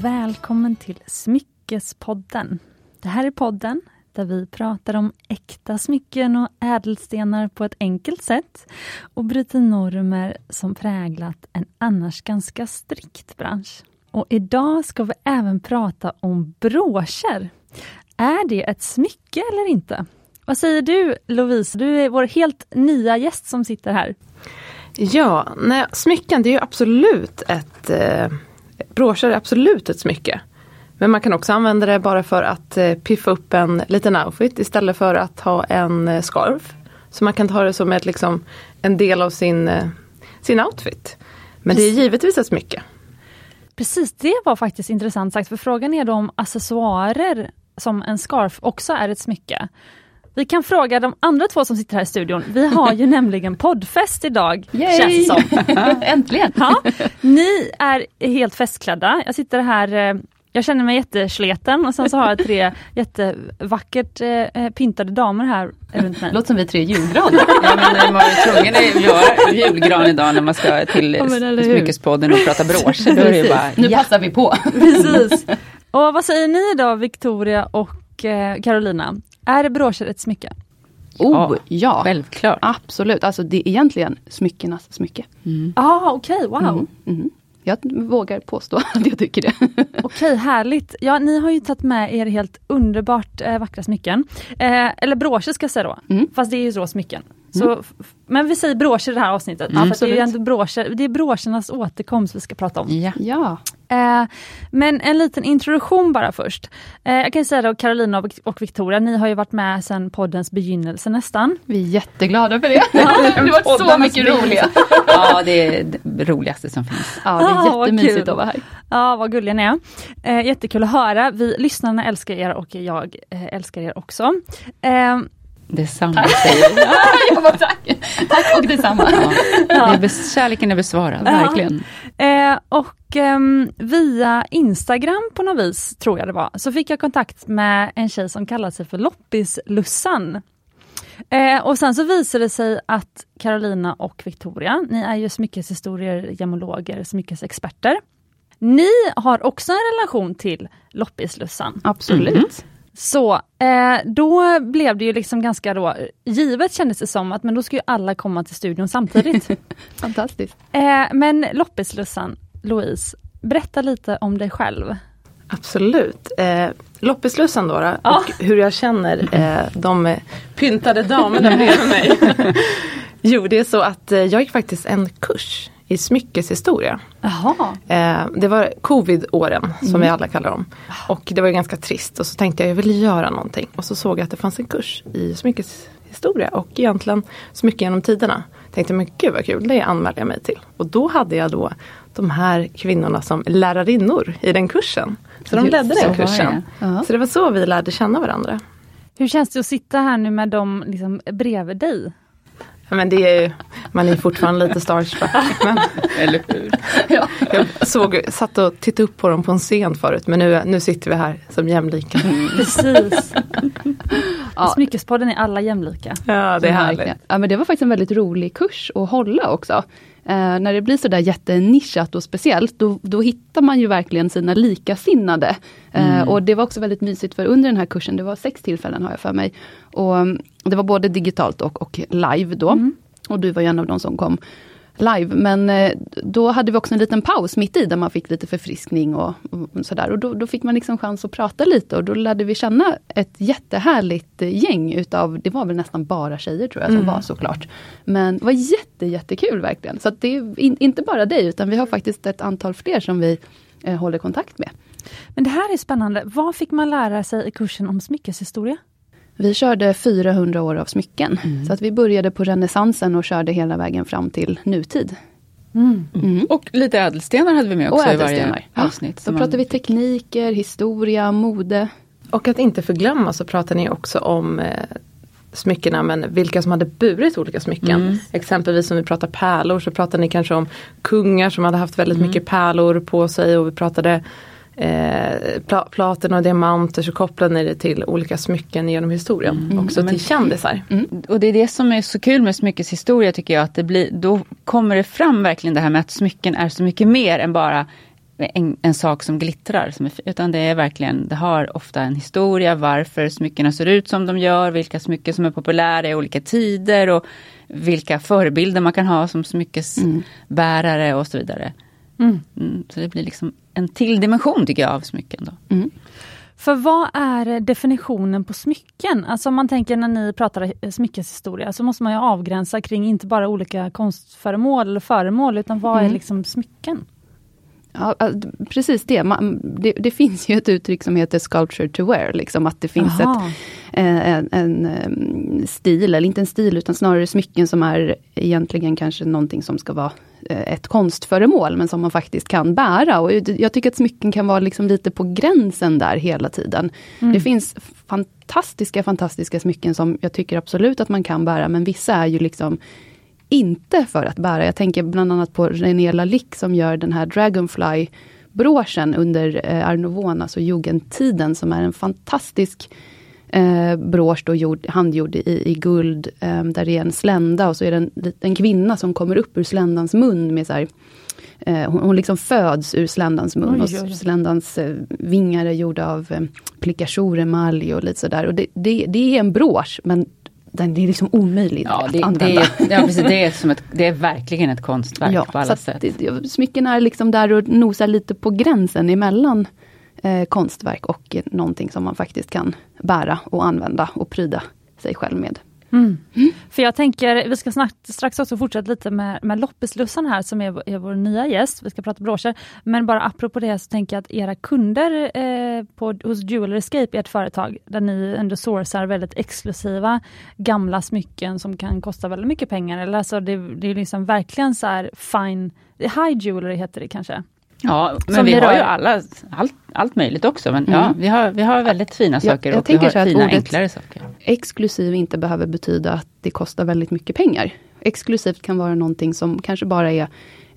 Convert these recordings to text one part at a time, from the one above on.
och välkommen till Smyckespodden. Det här är podden där vi pratar om äkta smycken och ädelstenar på ett enkelt sätt och bryter normer som präglat en annars ganska strikt bransch. Och idag ska vi även prata om broscher. Är det ett smycke eller inte? Vad säger du Lovise? Du är vår helt nya gäst som sitter här. Ja, nej, smycken det är ju absolut ett eh, broscher är absolut ett smycke. Men man kan också använda det bara för att eh, piffa upp en liten outfit istället för att ha en eh, scarf. Så man kan ta det som ett, liksom, en del av sin, eh, sin outfit. Men det är givetvis ett smycke. Precis, det var faktiskt intressant sagt, för frågan är då om accessoarer som en scarf också är ett smycke. Vi kan fråga de andra två som sitter här i studion. Vi har ju nämligen poddfest idag. Yay! Känns som. Äntligen! Ja, ni är helt festklädda. Jag sitter här eh, jag känner mig jättesleten och sen så har jag tre jättevackert eh, pyntade damer här runt mig. Låter som vi är tre julgranar. ja men man är tvungen att göra julgran idag när man ska till ja, Smyckespodden och prata broscher. Då är det bara, nu ja. passar vi på. Precis. Och vad säger ni då Victoria och eh, Carolina? Är broscher ett smycke? Oh ja, självklart. Absolut, alltså det är egentligen smyckenas smycke. Mm. Ah, okej, okay. wow. Mm. Mm. Jag vågar påstå att jag tycker det. Okej, härligt. Ja, ni har ju tagit med er helt underbart eh, vackra smycken. Eh, eller broscher ska jag säga då, mm. fast det är ju så smycken. Så, mm. Men vi säger broscher i det här avsnittet. Mm, för det, är ändå broscher, det är broschernas återkomst vi ska prata om. Ja. ja. Eh, men en liten introduktion bara först. Eh, jag kan säga då Carolina och, och Victoria, ni har ju varit med sedan poddens begynnelse nästan. Vi är jätteglada för det. det har varit så mycket roliga. ja, det är det roligaste som finns. Ja, det är ah, jättemysigt att vara här. Ja, vad gulliga ni är. Eh, jättekul att höra. Vi lyssnarna älskar er och jag eh, älskar er också. Detsamma säger jag. jag bara, tack. tack och detsamma. Ja. Det är kärleken är besvarad, ja. verkligen. Eh, och eh, via Instagram på något vis, tror jag det var, så fick jag kontakt med en tjej som kallar sig för Loppislussan. Eh, och sen så visade det sig att Carolina och Victoria, ni är ju smyckeshistorier, gemologer, smyckesexperter. Ni har också en relation till Loppislussan. Absolut. Mm. Så eh, då blev det ju liksom ganska då, givet kändes det som att men då ska ju alla komma till studion samtidigt. Fantastiskt. Eh, men Loppislussan, Louise, berätta lite om dig själv. Absolut. Eh, Loppislussan då, då ja. och hur jag känner eh, de pyntade damerna bredvid mig. jo, det är så att eh, jag gick faktiskt en kurs i smyckeshistoria. Eh, det var covid-åren som mm. vi alla kallar dem. Och det var ganska trist och så tänkte jag jag vill göra någonting. Och så såg jag att det fanns en kurs i smyckeshistoria och egentligen smycken genom tiderna. Tänkte men gud vad kul, det anmälde jag mig till. Och då hade jag då de här kvinnorna som lärarinnor i den kursen. Så de ledde den kursen. Så det var så vi lärde känna varandra. Hur känns det att sitta här nu med dem liksom bredvid dig? Men det är, man är fortfarande lite starstruck. Men, Eller hur? Ja. Jag såg, satt och tittade upp på dem på en scen förut men nu, nu sitter vi här som jämlika. Mm. Precis. ja. Smyckespodden är alla jämlika. Ja det är härligt. Ja, men det var faktiskt en väldigt rolig kurs att hålla också. Eh, när det blir sådär jättenischat och speciellt, då, då hittar man ju verkligen sina likasinnade. Eh, mm. och det var också väldigt mysigt för under den här kursen, det var sex tillfällen har jag för mig. Och Det var både digitalt och, och live då. Mm. Och du var ju en av de som kom live. Men eh, då hade vi också en liten paus mitt i där man fick lite förfriskning och, och sådär. Och då, då, fick man liksom chans att prata lite och då lärde vi känna ett jättehärligt gäng utav, det var väl nästan bara tjejer tror jag som mm. var såklart. Men det var jätte, jättekul verkligen. Så det är in, inte bara dig utan vi har faktiskt ett antal fler som vi eh, håller kontakt med. Men det här är spännande. Vad fick man lära sig i kursen om smyckeshistoria? Vi körde 400 år av smycken. Mm. Så att vi började på renässansen och körde hela vägen fram till nutid. Mm. Mm. Och lite ädelstenar hade vi med också i varje avsnitt. Ja, då pratar vi tekniker, historia, mode. Och att inte förglömma så pratar ni också om eh, smyckena men vilka som hade burit olika smycken. Mm. Exempelvis om vi pratar pärlor så pratar ni kanske om kungar som hade haft väldigt mm. mycket pärlor på sig och vi pratade eh, pla platen och diamanter så kopplar ni det till olika smycken genom historien. Mm. Också till kändisar. Mm. Och det är det som är så kul med smyckeshistoria tycker jag. att det blir, Då kommer det fram verkligen det här med att smycken är så mycket mer än bara en, en, sak som glittrar, som är, utan det är verkligen, det har ofta en historia varför smyckena ser ut som de gör, vilka smycken som är populära i olika tider och vilka förebilder man kan ha som smyckesbärare mm. och så vidare. Mm. Mm, så det blir liksom en till dimension tycker jag av smycken. Då. Mm. För vad är definitionen på smycken? Alltså om man tänker när ni pratar smyckeshistoria så måste man ju avgränsa kring inte bara olika konstföremål eller föremål utan vad är mm. liksom smycken? Ja, precis det. Man, det. det. finns ju ett uttryck som heter sculpture to wear, liksom att det finns ett, eh, en, en, en, stil, eller inte en stil utan snarare smycken som är egentligen kanske någonting som ska vara ett konstföremål, men som man faktiskt kan bära. Och jag tycker att smycken kan vara liksom lite på gränsen där hela tiden. Mm. Det finns fantastiska, fantastiska smycken som jag tycker absolut att man kan bära, men vissa är ju liksom inte för att bära. Jag tänker bland annat på René Lalique som gör den här Dragonfly broschen under eh, Art alltså jugendtiden, som är en fantastisk eh, brosch då gjord, handgjord i, i guld, eh, där det är en slända och så är det en, en kvinna som kommer upp ur sländans mun med så här, eh, hon, hon, liksom föds ur sländans mun oj, oj. och sländans eh, vingar är gjorda av eh, plicachouremalj och lite sådär. Och det, det, det är en brosch, men den är liksom omöjlig ja, att det, använda. Det, ja, precis, det, är som ett, det är verkligen ett konstverk ja, på alla sätt. Det, smycken är liksom där och nosar lite på gränsen emellan eh, konstverk och någonting som man faktiskt kan bära och använda och pryda sig själv med. Mm. Mm. För jag tänker, vi ska snart, strax också fortsätta lite med, med Loppislussan här som är, är vår nya gäst. Vi ska prata broscher. Men bara apropå det så tänker jag att era kunder eh, på, hos Jewelry Escape, ert företag, där ni ändå sourcar väldigt exklusiva gamla smycken som kan kosta väldigt mycket pengar. Eller alltså det, det är liksom verkligen så här fine, high jewelry heter det kanske. Ja, men Som vi har ju alla, allt, allt möjligt också. Men mm. ja, vi har, vi har väldigt fina saker jag, jag och vi har fina enklare saker. Exklusiv inte behöver betyda att det kostar väldigt mycket pengar. Exklusivt kan vara någonting som kanske bara är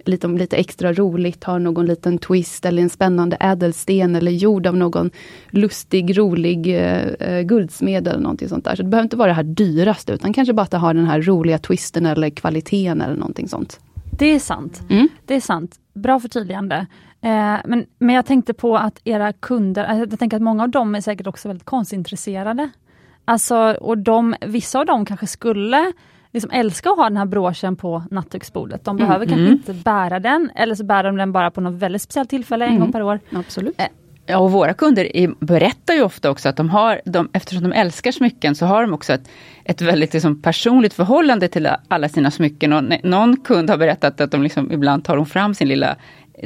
lite, lite extra roligt, har någon liten twist eller en spännande ädelsten eller gjord av någon lustig, rolig eh, guldsmed eller någonting sånt där. Så det behöver inte vara det här dyraste, utan kanske bara att det har den här roliga twisten eller kvaliteten eller någonting sånt. Det är sant. Mm. Det är sant. Bra förtydligande. Eh, men, men jag tänkte på att era kunder, alltså, jag tänker att många av dem är säkert också väldigt konstintresserade. Alltså, och de, vissa av dem kanske skulle liksom älska att ha den här broschen på nattduksbordet. De behöver mm. kanske mm. inte bära den, eller så bär de den bara på något väldigt speciellt tillfälle en mm. gång per år. Absolut. Ja, och våra kunder är, berättar ju ofta också att de har, de, eftersom de älskar smycken, så har de också ett, ett väldigt liksom, personligt förhållande till alla sina smycken. Och någon kund har berättat att de liksom, ibland tar de fram sin lilla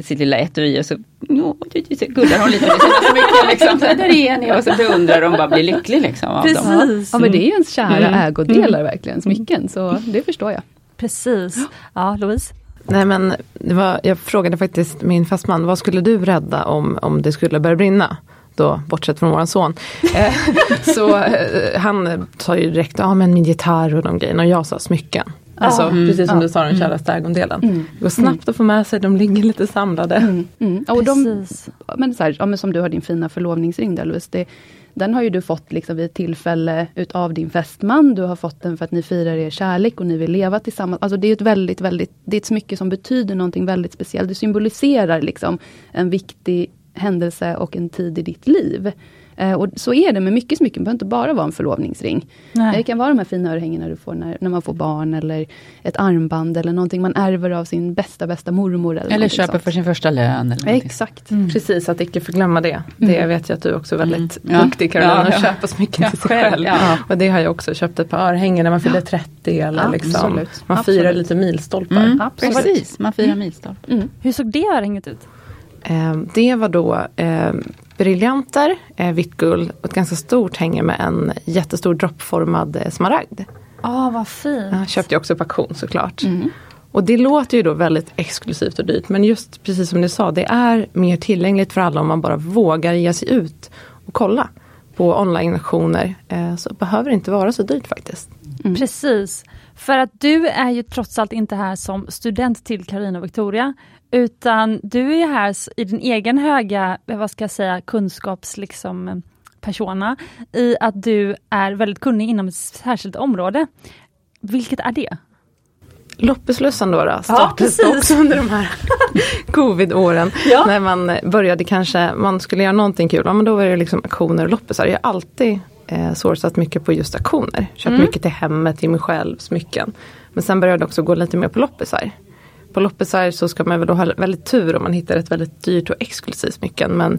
sitt lilla etui och så gullar hon lite med sina smycken. Liksom. Där är ni! Och så beundrar de bara blir lycklig. Liksom, av Precis. Dem. Ja, men det är ju ens kära mm. ägodelar verkligen, smycken. Så det förstår jag. Precis. Ja, Louise? Nej men var, jag frågade faktiskt min fastman, vad skulle du rädda om, om det skulle börja brinna? Då, bortsett från våran son. Eh, så eh, han sa ju direkt, ja men min gitarr och de grejerna och jag sa smycken. Alltså mm. precis som du sa, den mm. käraste ägondelen. Mm. Går snabbt mm. att få med sig, de ligger lite samlade. Mm. Mm. Och de, men så här, ja, men som du har din fina förlovningsring där Louise, det, den har ju du fått liksom vid ett tillfälle utav din fästman. Du har fått den för att ni firar er kärlek och ni vill leva tillsammans. Alltså det är ett väldigt, väldigt, det är ett smycke som betyder någonting väldigt speciellt. Det symboliserar liksom en viktig händelse och en tid i ditt liv. Eh, och så är det med mycket smycken, det behöver inte bara vara en förlovningsring. Nej. Det kan vara de här fina örhängena du får när, när man får barn, eller ett armband, eller någonting man ärver av sin bästa, bästa mormor. Eller, eller köper sånt. för sin första lön. Eller Exakt. Mm. Precis, att icke förglömma det. Det mm. vet jag att du också är väldigt mm. duktig Carolina, ja, att köpa smycken ja, till sig själv. Ja. Och det har jag också köpt ett par örhängen när man fyller 30 eller liksom, man Absolut. firar lite milstolpar. Mm. Precis, man firar mm. milstolpar. Mm. Hur såg det örhänget ut? Eh, det var då eh, briljanter, eh, vitt guld och ett ganska stort hänge med en jättestor droppformad eh, smaragd. Ja, oh, vad fint. Jag köpte jag också på auktion såklart. Mm. Och det låter ju då väldigt exklusivt och dyrt men just precis som du sa, det är mer tillgängligt för alla om man bara vågar ge sig ut och kolla på online-auktioner. Eh, så behöver det inte vara så dyrt faktiskt. Mm. Precis. För att du är ju trots allt inte här som student till Carina Victoria, utan du är här i din egen höga, vad ska jag säga, kunskaps liksom, persona, i att du är väldigt kunnig inom ett särskilt område. Vilket är det? Loppislussen då, då startades Ja, också under de här covid-åren. Ja. När man började kanske, man skulle göra någonting kul, ja, men då var det liksom auktioner och loppisar. Jag har alltid eh, sourcat mycket på just auktioner. Köpt Mm. mycket till hemmet, till mig själv, smycken. Men sen började jag också gå lite mer på loppisar. På loppisar så ska man väl då ha väldigt tur om man hittar ett väldigt dyrt och exklusivt smycken. Men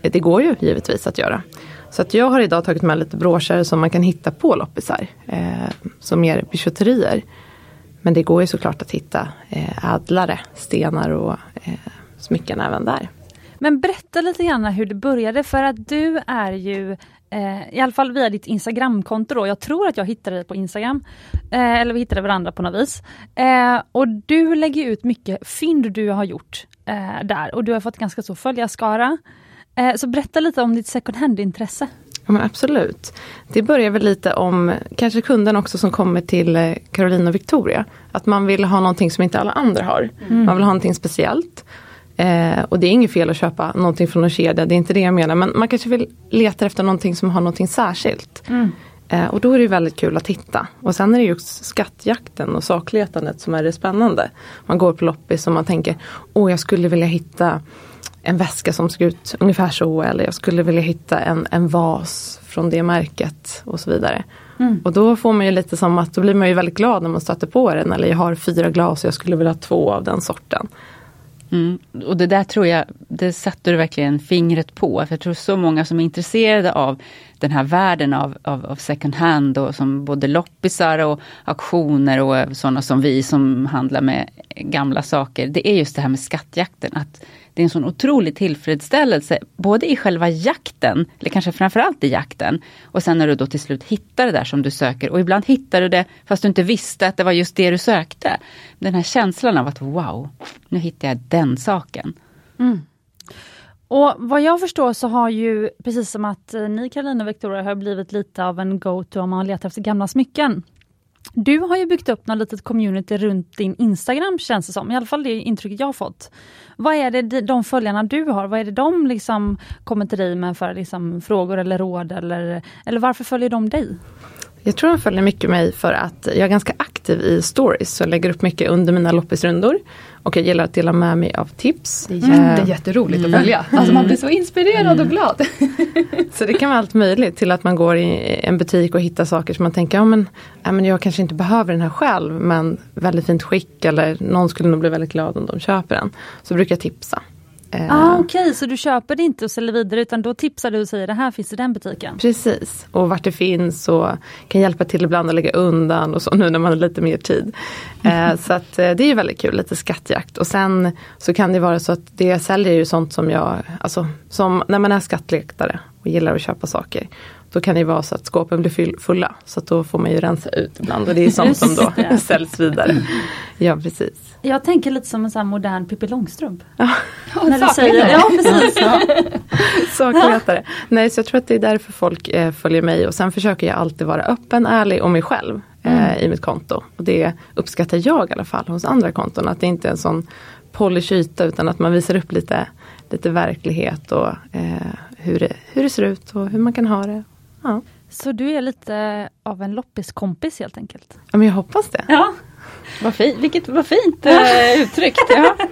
det går ju givetvis att göra. Så att jag har idag tagit med lite broscher som man kan hitta på loppisar. Eh, som mer bijouterier. Men det går ju såklart att hitta eh, ädlare stenar och eh, smycken även där. Men berätta lite grann hur det började för att du är ju eh, i alla fall via ditt Instagramkonto då. Jag tror att jag hittade dig på Instagram. Eh, eller vi hittade varandra på något vis. Eh, och du lägger ut mycket fynd du har gjort eh, där och du har fått ganska stor följarskara. Eh, så berätta lite om ditt second hand-intresse. Ja, men absolut. Det börjar väl lite om kanske kunden också som kommer till eh, Caroline och Victoria. Att man vill ha någonting som inte alla andra har. Man vill ha någonting speciellt. Eh, och det är inget fel att köpa någonting från en kedja, det är inte det jag menar. Men man kanske vill leta efter någonting som har någonting särskilt. Eh, och då är det väldigt kul att hitta. Och sen är det ju också skattjakten och sakletandet som är det spännande. Man går på loppis och man tänker, åh jag skulle vilja hitta en väska som ser ut ungefär så eller jag skulle vilja hitta en, en vas från det märket och så vidare. Och då får man ju lite som att då blir man ju väldigt glad när man stöter på den eller jag har fyra glas och jag skulle vilja ha två av den sorten. Mm. Och det där tror jag, det satte du verkligen fingret på. För jag tror så många som är intresserade av den här världen av, av, av second hand och som både loppisar och auktioner och sådana som vi som handlar med gamla saker. Det är just det här med skattjakten. Att det är en sån otrolig tillfredsställelse både i själva jakten, eller kanske framförallt i jakten. Och sen när du då till slut hittar det där som du söker. Och ibland hittar du det fast du inte visste att det var just det du sökte. Den här känslan av att wow, nu hittar jag den saken. Mm. Och vad jag förstår så har ju, precis som att eh, ni Karolina och Victoria har blivit lite av en go-to om man letar efter gamla smycken. Du har ju byggt upp något litet community runt din Instagram känns det som, i alla fall det intrycket jag har fått. Vad är det de- följarna du har, vad är det de liksom kommer till dig med för liksom frågor eller råd eller, eller varför följer de dig? Jag tror de följer mycket mig för att jag är ganska aktiv i stories. Så jag lägger upp mycket under mina loppisrundor. Och jag gillar att dela med mig av tips. Det är jätte, Eh, jätteroligt att följa. Alltså man blir så inspirerad och glad. Så det kan vara allt möjligt till att man går i en butik och hittar saker som man tänker, ja men, ja, men jag kanske inte behöver den här själv men väldigt fint skick eller någon skulle nog bli väldigt glad om de köper den. Så brukar jag tipsa. Eh, Ah, Okej, så du köper det inte och säljer vidare utan då tipsar du och säger det här finns i den butiken? Precis, och vart det finns och kan hjälpa till ibland att lägga undan och så nu när man har lite mer tid. Eh, så att eh, det är ju väldigt kul, lite skattjakt. Och sen så kan det vara så att det jag säljer är ju sånt som jag, alltså som när man är skattlektare och gillar att köpa saker. Då kan det vara så att skåpen blir fulla. Så att då får man ju rensa ut ibland och det är sånt som då det. säljs vidare. Ja precis. Jag tänker lite som en sån här modern Pippi Långstrump. Ja, När du säger, ja precis. Ja. sakletare. Nej, så jag tror att det är därför folk eh, följer mig och sen försöker jag alltid vara öppen, ärlig och mig själv eh, i mitt konto. Och det uppskattar jag i alla fall hos andra konton. Att det inte är en sån polish yta utan att man visar upp lite, lite verklighet och eh, hur, det, hur det ser ut och hur man kan ha det. Ja, Så du är lite av en loppiskompis helt enkelt? ja men jag hoppas det. Ja. Vad, fi, vilket, vad fint eh, uttryckt. Ja.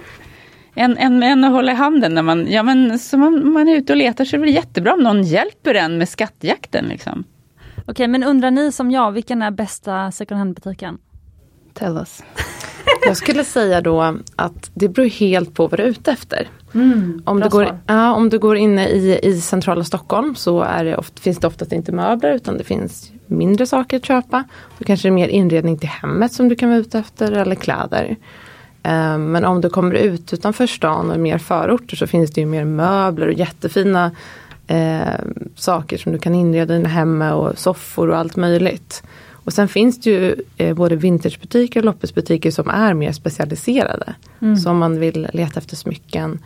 En, en, en att hålla i handen när man, ja, men, så man, man är ute och letar så är det väl jättebra om någon hjälper en med skattjakten. Liksom. Okej, men undrar ni som jag, vilken är bästa second hand-butiken? Tell us. Jag skulle säga då att det beror helt på vad du är ute efter. Om bra du, går, ja, om du går inne i, i centrala Stockholm så är det oft, finns det oftast inte möbler utan det finns mindre saker att köpa. Då kanske det är mer inredning till hemmet som du kan vara ute efter eller kläder. Eh, Men om du kommer ut utanför stan och mer förorter så finns det ju mer möbler och jättefina eh, saker som du kan inreda dina hem med och soffor och allt möjligt. Och sen finns det ju eh, både vintagebutiker och loppisbutiker som är mer specialiserade. Så om man vill leta efter smycken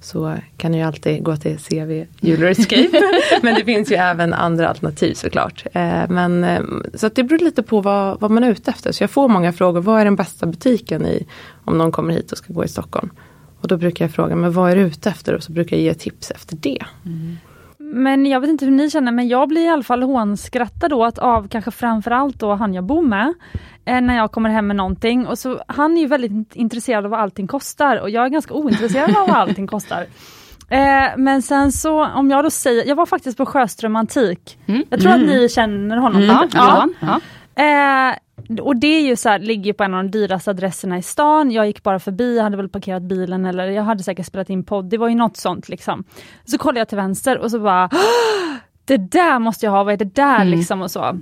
så kan du ju alltid gå till CV Jewelry Escape. men det finns ju även andra alternativ såklart. Eh, men, eh, så att det beror lite på vad, vad man är ute efter. Så jag får många frågor, vad är den bästa butiken i om någon kommer hit och ska gå i Stockholm? Och då brukar jag fråga, men vad är du ute efter? Och så brukar jag ge tips efter det. Men jag vet inte hur ni känner, men jag blir i alla fall hånskrattad åt av kanske framförallt då han jag bor med. Eh, när jag kommer hem med någonting. Och så, han är ju väldigt intresserad av vad allting kostar och jag är ganska ointresserad av vad allting kostar. Eh, men sen så om jag då säger, jag var faktiskt på Sjöström Antik. Mm. Jag tror Mm. att ni känner honom Ja, lite. Johan. Ja. Eh, och det är ju så här, ligger på en av de dyraste adresserna i stan. Jag gick bara förbi, hade väl parkerat bilen eller jag hade säkert spelat in podd. Det var ju något sånt liksom. Så kollade jag till vänster och så bara "Åh, Det där måste jag ha, vad är det där Mm. liksom och så.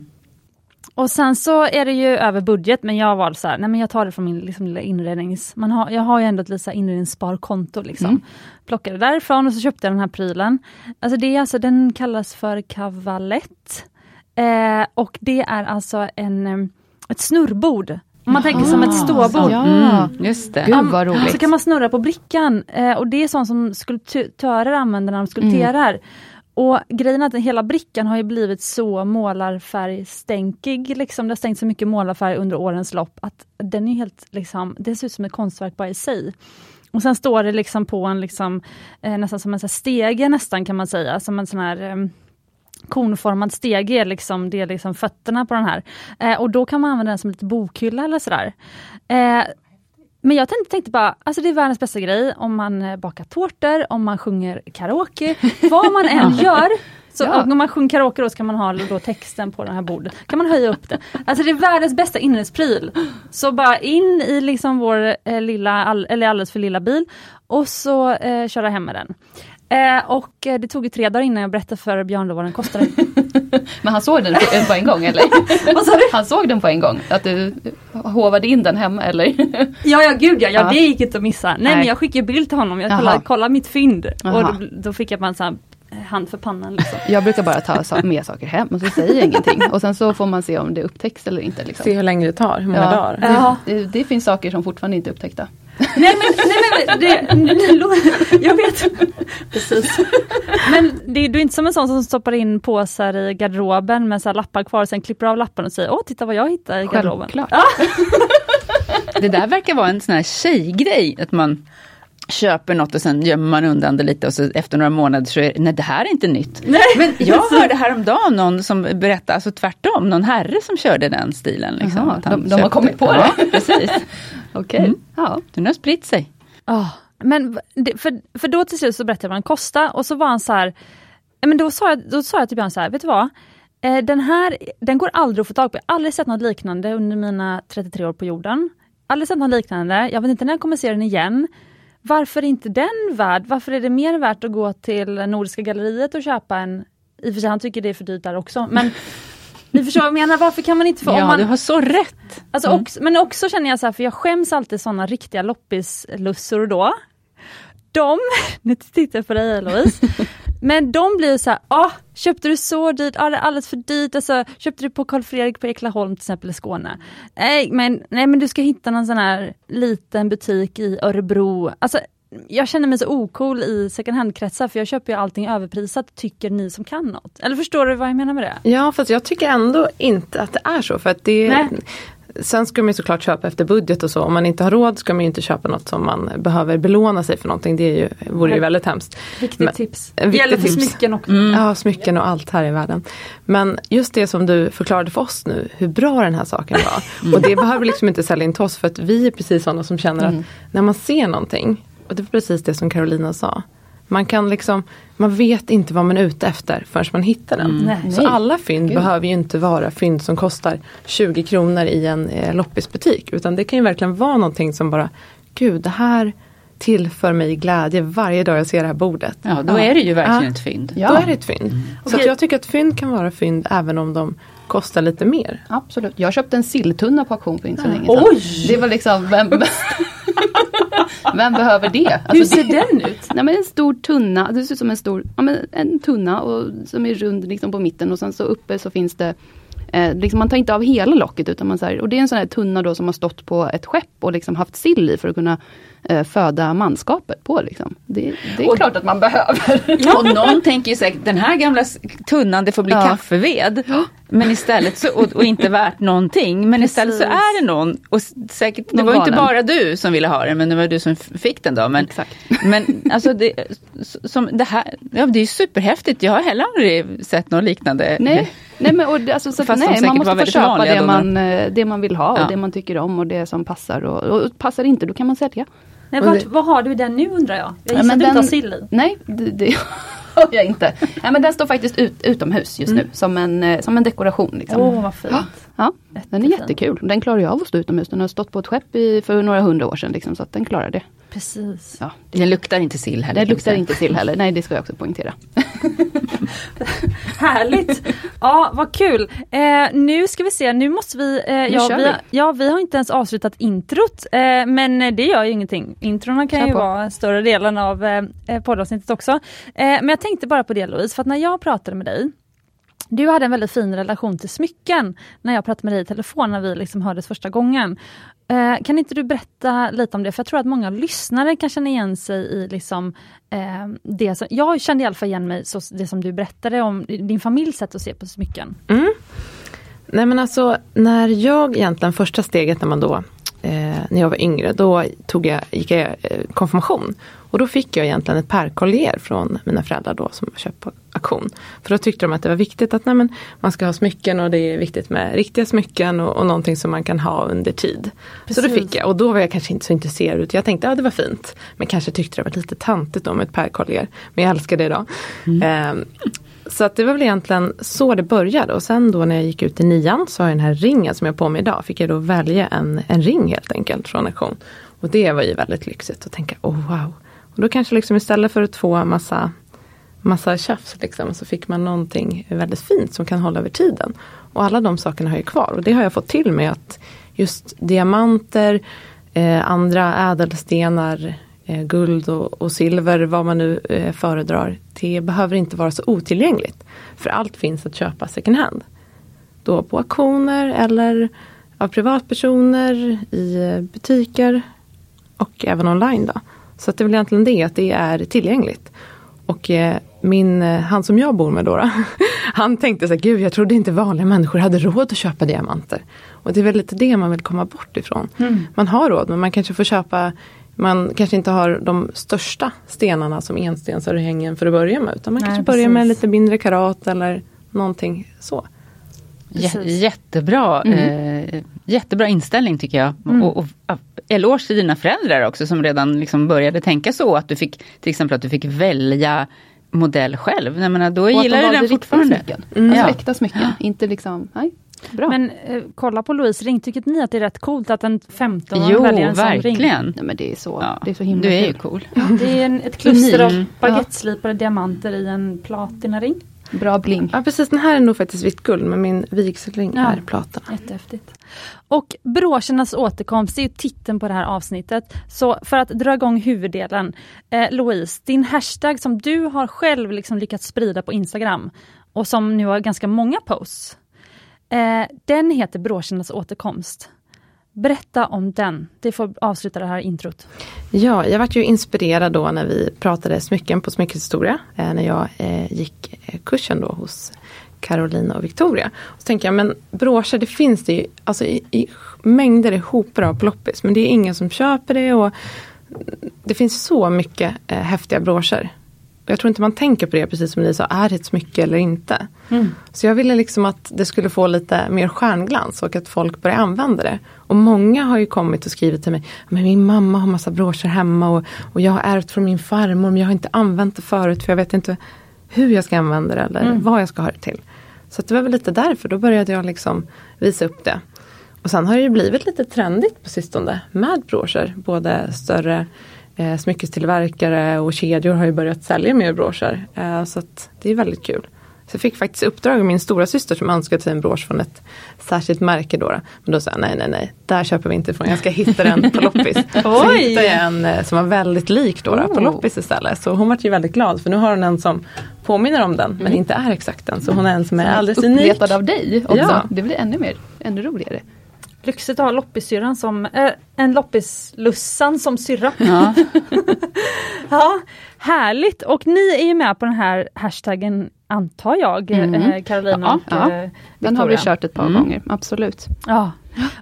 Och sen så är det ju över budget men jag var så här, nej men jag tar det från min liksom, lilla inrednings... Man har, jag har ju ändå ett här inredningssparkonto liksom. Mm. Plockade därifrån och så köpte jag den här prylen. Alltså det är alltså, den kallas för kavalett. Eh, och det är alltså en, eh, ett snurrbord. Om man tänker som ett ståbord. Ja. Mm, just det. Gud vad roligt. Så kan man snurra på brickan eh, och det är sånt som skulptörer använder när de skulpterar. Och grejen är att hela brickan har ju blivit så målarfärgstänkig, liksom. det har stänkt så mycket målarfärg under årens lopp att den är helt, liksom, det ser ut som ett konstverk bara i sig. Och sen står det liksom på en liksom, eh, nästan som en stege nästan kan man säga, som en sån här eh, konformad stege, är liksom, det är liksom fötterna på den här. Eh, och då kan man använda den som lite bokhylla eller sådär. Eh, men jag tänkte, tänkte bara, alltså det är världens bästa grej om man bakar tårtor, om man sjunger karaoke, vad man än gör. Så Ja. om man sjunger karaoke då ska man ha då texten på det här bordet. kan man höja upp det. Alltså det är världens bästa inredningspryl. Så bara in i liksom vår eh, lilla, all, eller alldeles för lilla bil och så eh, köra hem med den. Eh, och eh, det tog ju tre dagar innan jag berättade för Björn då vad den kostade. Men han såg den på, en gång eller? Vad sa du? Han såg den på en gång? Att du hovade in den hemma eller? Ja, ja gud ja, ja, Ja. det gick inte att missa. Nej, Nej. men jag skickade bild till honom, jag kollade, kollade mitt fynd. Jaha. Och då, då fick jag bara en sån här hand för pannan. Liksom. Jag brukar bara ta med saker hem och så säger jag ingenting. Och sen så får man se om det upptäcks eller inte. Liksom. Se hur länge det tar, hur många Ja. dagar. Ja. Det, det, det finns saker som fortfarande inte är upptäckta. Nej men, nej, men det, det, jag vet. Precis. Men det, du är inte som en sån som stoppar in påsar i garderoben med så här lappar kvar, sen klipper av lapparna och säger åh titta vad jag hittade i garderoben. Självklart. Det där verkar vara en sån här tjejgrej, att man köper något och sen gömmer man undan det lite och så efter några månader så är nej det här är inte nytt. Nej, Men jag hörde häromdagen någon som berättade, alltså tvärtom, någon herre som körde den stilen. Liksom, han de- de har kommit på ja, det. precis. Okej. Mm. Ja. Den har spritt sig. Ja, men för, för då till slut så berättade jag vad den kostade och så var han så här, men då sa jag, då sa jag till Björn så här, vet du vad? Eh, den här, den går aldrig att få tag på. Jag har aldrig sett något liknande under mina 33 år på jorden. Aldrig sett något liknande. Jag vet inte när jag kommer se den igen. Varför är inte den värd? Varför är det mer värt att gå till Nordiska galleriet och köpa en, i och för sig han tycker det är för dyrt där också, men ni förstår vad jag menar, varför kan man inte få, om Ja, man, du har så rätt. Alltså också, men också känner jag så här, för jag skäms alltid sådana riktiga loppislussor då. De, nu tittar jag på dig Eloise, men de blir så här, ah, köpte du så dyrt, ah, det är alldeles för dyrt, alltså, köpte du på Karl Fredrik på Eklaholm till exempel i Skåne. Nej men, nej men du ska hitta någon sån här liten butik i Örebro. Alltså, jag känner mig så ocool i second hand-kretsar för jag köper ju allting överprisat, tycker ni som kan något. Eller förstår du vad jag menar med det? Ja fast jag tycker ändå inte att det är så. För att det, Nej. sen ska man ju såklart köpa efter budget och så. Om man inte har råd ska man inte köpa något som man behöver belåna sig för någonting. Det är ju, vore ju väldigt hemskt. Viktigt Men- tips. Det gäller för smycken också. Ja, smycken och allt här i världen. Men just det som du förklarade för oss nu, hur bra den här saken var. Och det behöver liksom inte sälja in till oss för att vi är precis sådana som känner att när man ser någonting, och det var precis det som Carolina sa. Man kan liksom, man vet inte vad man är ute efter förrän man hittar den. Nej. Så alla fynd Gud. behöver ju inte vara fynd som kostar 20 kronor i en eh, loppisbutik. Utan det kan ju verkligen vara någonting som bara, gud det här tillför mig glädje varje dag jag ser det här bordet. Ja, då är det ju verkligen Ja. ett fynd. Ja. Då är det ett fynd. Så Okej. att jag tycker att fynd kan vara fynd även om de kostar lite mer. Absolut. Jag köpte en silltunna på auktion för inte så länge sedan. Oj! Det var liksom, vem, vem behöver det? Hur Alltså, ser det- den ut? Nej men en stor tunna, det ser ut som en stor, ja, men en tunna och, som är rund liksom på mitten och sen så uppe så finns det eh, liksom man tar inte av hela locket utan man så här, och det är en sån här tunna då som har stått på ett skepp och liksom haft sill i för att kunna eh, föda manskapet på. Liksom. Det, det är Och- klart att man behöver. Och någon tänker ju säkert, den här gamla tunnan, det får bli Ja. kaffeved. Men istället så, och, och inte värt någonting. Men istället så Precis. är det någon, och säkert, det Någon var ju inte bara du som ville ha den, men det var du som fick den då. Men, Exakt. men alltså det, som det här, ja, det är ju superhäftigt. Jag har heller aldrig sett något liknande. Nej, nej, men, och, alltså, så, att nej man måste få köpa det man, eh, det man vill ha Ja. och det man tycker om och det som passar. Och, och passar inte, då kan man sälja. Nej, Och vart, det- vad har du den nu undrar jag? Jag Ja, gissar men att du inte har sill i. Nej, det, det har jag inte. Nej, men den står faktiskt ut, utomhus just nu som en, eh, som en dekoration. Liksom. Åh vad fint. Ja, den är jättekul. Den klarar ju av att stå utomhus. Den har stått på ett skepp i, för några hundra år sedan. Liksom, så att den klarar det. Precis. Ja. Den luktar inte sill heller. Vi luktar säga. inte sill heller. Nej, det ska jag också poängtera. Härligt! Ja, vad kul! Eh, nu ska vi se, nu måste vi... Eh, ja, kör vi, vi. ja, vi har inte ens avslutat introt, eh, men det gör ju ingenting. Introna kan Kör ju på. vara större delen av eh, eh, poddavsnittet också. Eh, men jag tänkte bara på det Louise, för att när jag pratade med dig du hade en väldigt fin relation till smycken när jag pratade med dig i telefon när vi liksom hördes första gången. Eh, kan inte du berätta lite om det? För jag tror att många lyssnare kan känna igen sig i liksom, eh, det som, jag kände i alla fall igen mig så det som du berättade om din familjs sätt att se på smycken. Mm. Nej men alltså när jag egentligen första steget när man då eh, när jag var yngre då tog jag, gick jag eh, konfirmation. Och då fick jag egentligen ett pärkollier från mina föräldrar då som jag köpt på auktion. För då tyckte de att det var viktigt att nej, men, man ska ha smycken och det är viktigt med riktiga smycken och, och någonting som man kan ha under tid. Så det Precis. fick jag och då var jag kanske inte så intresserad utan jag tänkte att ja, det var fint. Men kanske tyckte det var lite tantigt då med ett pärkollier. Men jag älskar det idag. Ehm, så att det var väl egentligen så det började och sen då när jag gick ut i nian så har jag den här ringen som jag har på mig idag. Fick jag då välja en, en ring helt enkelt från auktion. Och det var ju väldigt lyxigt att tänka, oh wow. Och då kanske liksom istället för att få massa, massa tjafs liksom, så fick man någonting väldigt fint som kan hålla över tiden. Och alla de sakerna har jag kvar och det har jag fått till mig att just diamanter, eh, andra ädelstenar, guld och, och silver, vad man nu eh, föredrar. Det behöver inte vara så otillgängligt. För allt finns att köpa second hand. Då på auktioner eller av privatpersoner, i eh, butiker och även online. Då. Så att det är väl egentligen det, att det är tillgängligt. Och eh, min, eh, han som jag bor med då, då han tänkte så här, gud jag trodde inte vanliga människor hade råd att köpa diamanter. Och det är väl lite det man vill komma bort ifrån. Man har råd men man kanske får köpa man kanske inte har de största stenarna som enstensörhängen för att börja med. Utan man Nej, kanske börjar med lite mindre karat eller någonting så. Precis. Jättebra, eh, jättebra inställning tycker jag. Och, och, och eloge till dina föräldrar också som redan liksom började tänka så att du fick till exempel att du fick välja modell själv. Jag menar, då Och att de gillar du valde den fortfarande. Smycken. Mm. Alltså Ja. äkta smycken. Inte liksom, nej. Bra. Men eh, kolla på Louise ring, tycker ni att det är rätt coolt att en 15-åring Jo, väljer en sån ring? verkligen. nej, men det är så, Ja, det är så himla du är ju cool. Det är en, ett kluster av baguetteslipade diamanter i en platinaring. Bra bling. Ja precis, den här är nog faktiskt vitt guld men min vigselring Ja. är platina. Jättehäftigt. Och broschernas återkomst, är ju titeln på det här avsnittet. Så för att dra igång huvuddelen. Eh, Louise, din hashtag som du har själv liksom lyckats sprida på Instagram och som nu har ganska många posts. Eh, den heter broschernas återkomst. Berätta om den. Det får avsluta det här introt. Ja, jag vart ju inspirerad då när vi pratade smycken på Smyckeshistoria. Eh, när jag eh, gick eh, kursen då hos Carolina och Victoria. Så tänker jag, men broscher det finns det ju alltså, i, i mängder, i av på loppis. Men det är ingen som köper det och det finns så mycket eh, häftiga broscher. Jag tror inte man tänker på det, precis som ni sa, är det ett smycke eller inte? Så jag ville liksom att det skulle få lite mer stjärnglans och att folk börjar använda det. Och många har ju kommit och skrivit till mig, men min mamma har massa broscher hemma och, och jag har ärvt från min farmor men jag har inte använt det förut för jag vet inte hur jag ska använda det eller vad jag ska ha det till. Så det var väl lite därför, då började jag liksom visa upp det. Och sen har det ju blivit lite trendigt på sistone med broscher. Både större eh, smyckestillverkare och kedjor har ju börjat sälja mer broscher. Eh, så det är väldigt kul. Så jag fick faktiskt uppdrag av min stora syster som önskade sig en brosch från ett särskilt märke. Då. Men då sa jag nej, nej, nej, där köper vi inte ifrån. Jag ska hitta den på loppis. Så hittade jag en eh, som var väldigt lik då, då på Oh. loppis istället. Så hon var ju väldigt glad för nu har hon en som påminner om den men inte är exakt den. Så hon är en som är alldeles unik. Uppletad av dig också. Ja. Det blir ännu mer, ännu roligare. Lyxigt att ha loppissyrran som, äh, en loppislussan som syrra. Ja. ja, härligt! Och ni är ju med på den här hashtaggen antar jag, Mm. eh, Carolina Ja, och ja. eh, Den har vi kört ett par Mm. gånger, absolut. Ja.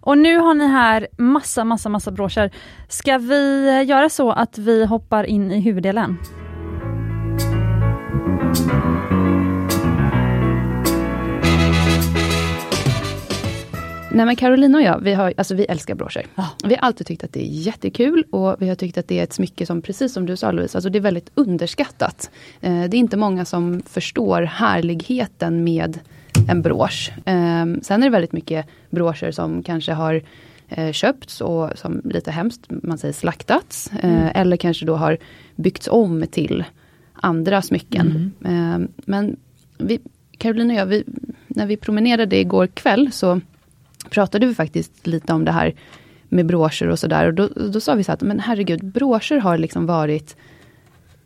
Och nu har ni här massa, massa, massa broscher. Ska vi eh, göra så att vi hoppar in i huvuddelen? Nej men Carolina och jag, vi, har, alltså vi älskar broscher. Vi har alltid tyckt att det är jättekul och vi har tyckt att det är ett smycke som, precis som du sa Louise, alltså det är väldigt underskattat. Eh, det är inte många som förstår härligheten med en brosch. Eh, sen är det väldigt mycket broscher som kanske har eh, köpts och som lite hemskt, man säger slaktats. Eh, Eller kanske då har byggts om till andra smycken. Eh, men vi, Carolina och jag, vi, när vi promenerade igår kväll så pratade vi faktiskt lite om det här med broscher och sådär. Och då, då sa vi så att, men herregud, broscher har liksom varit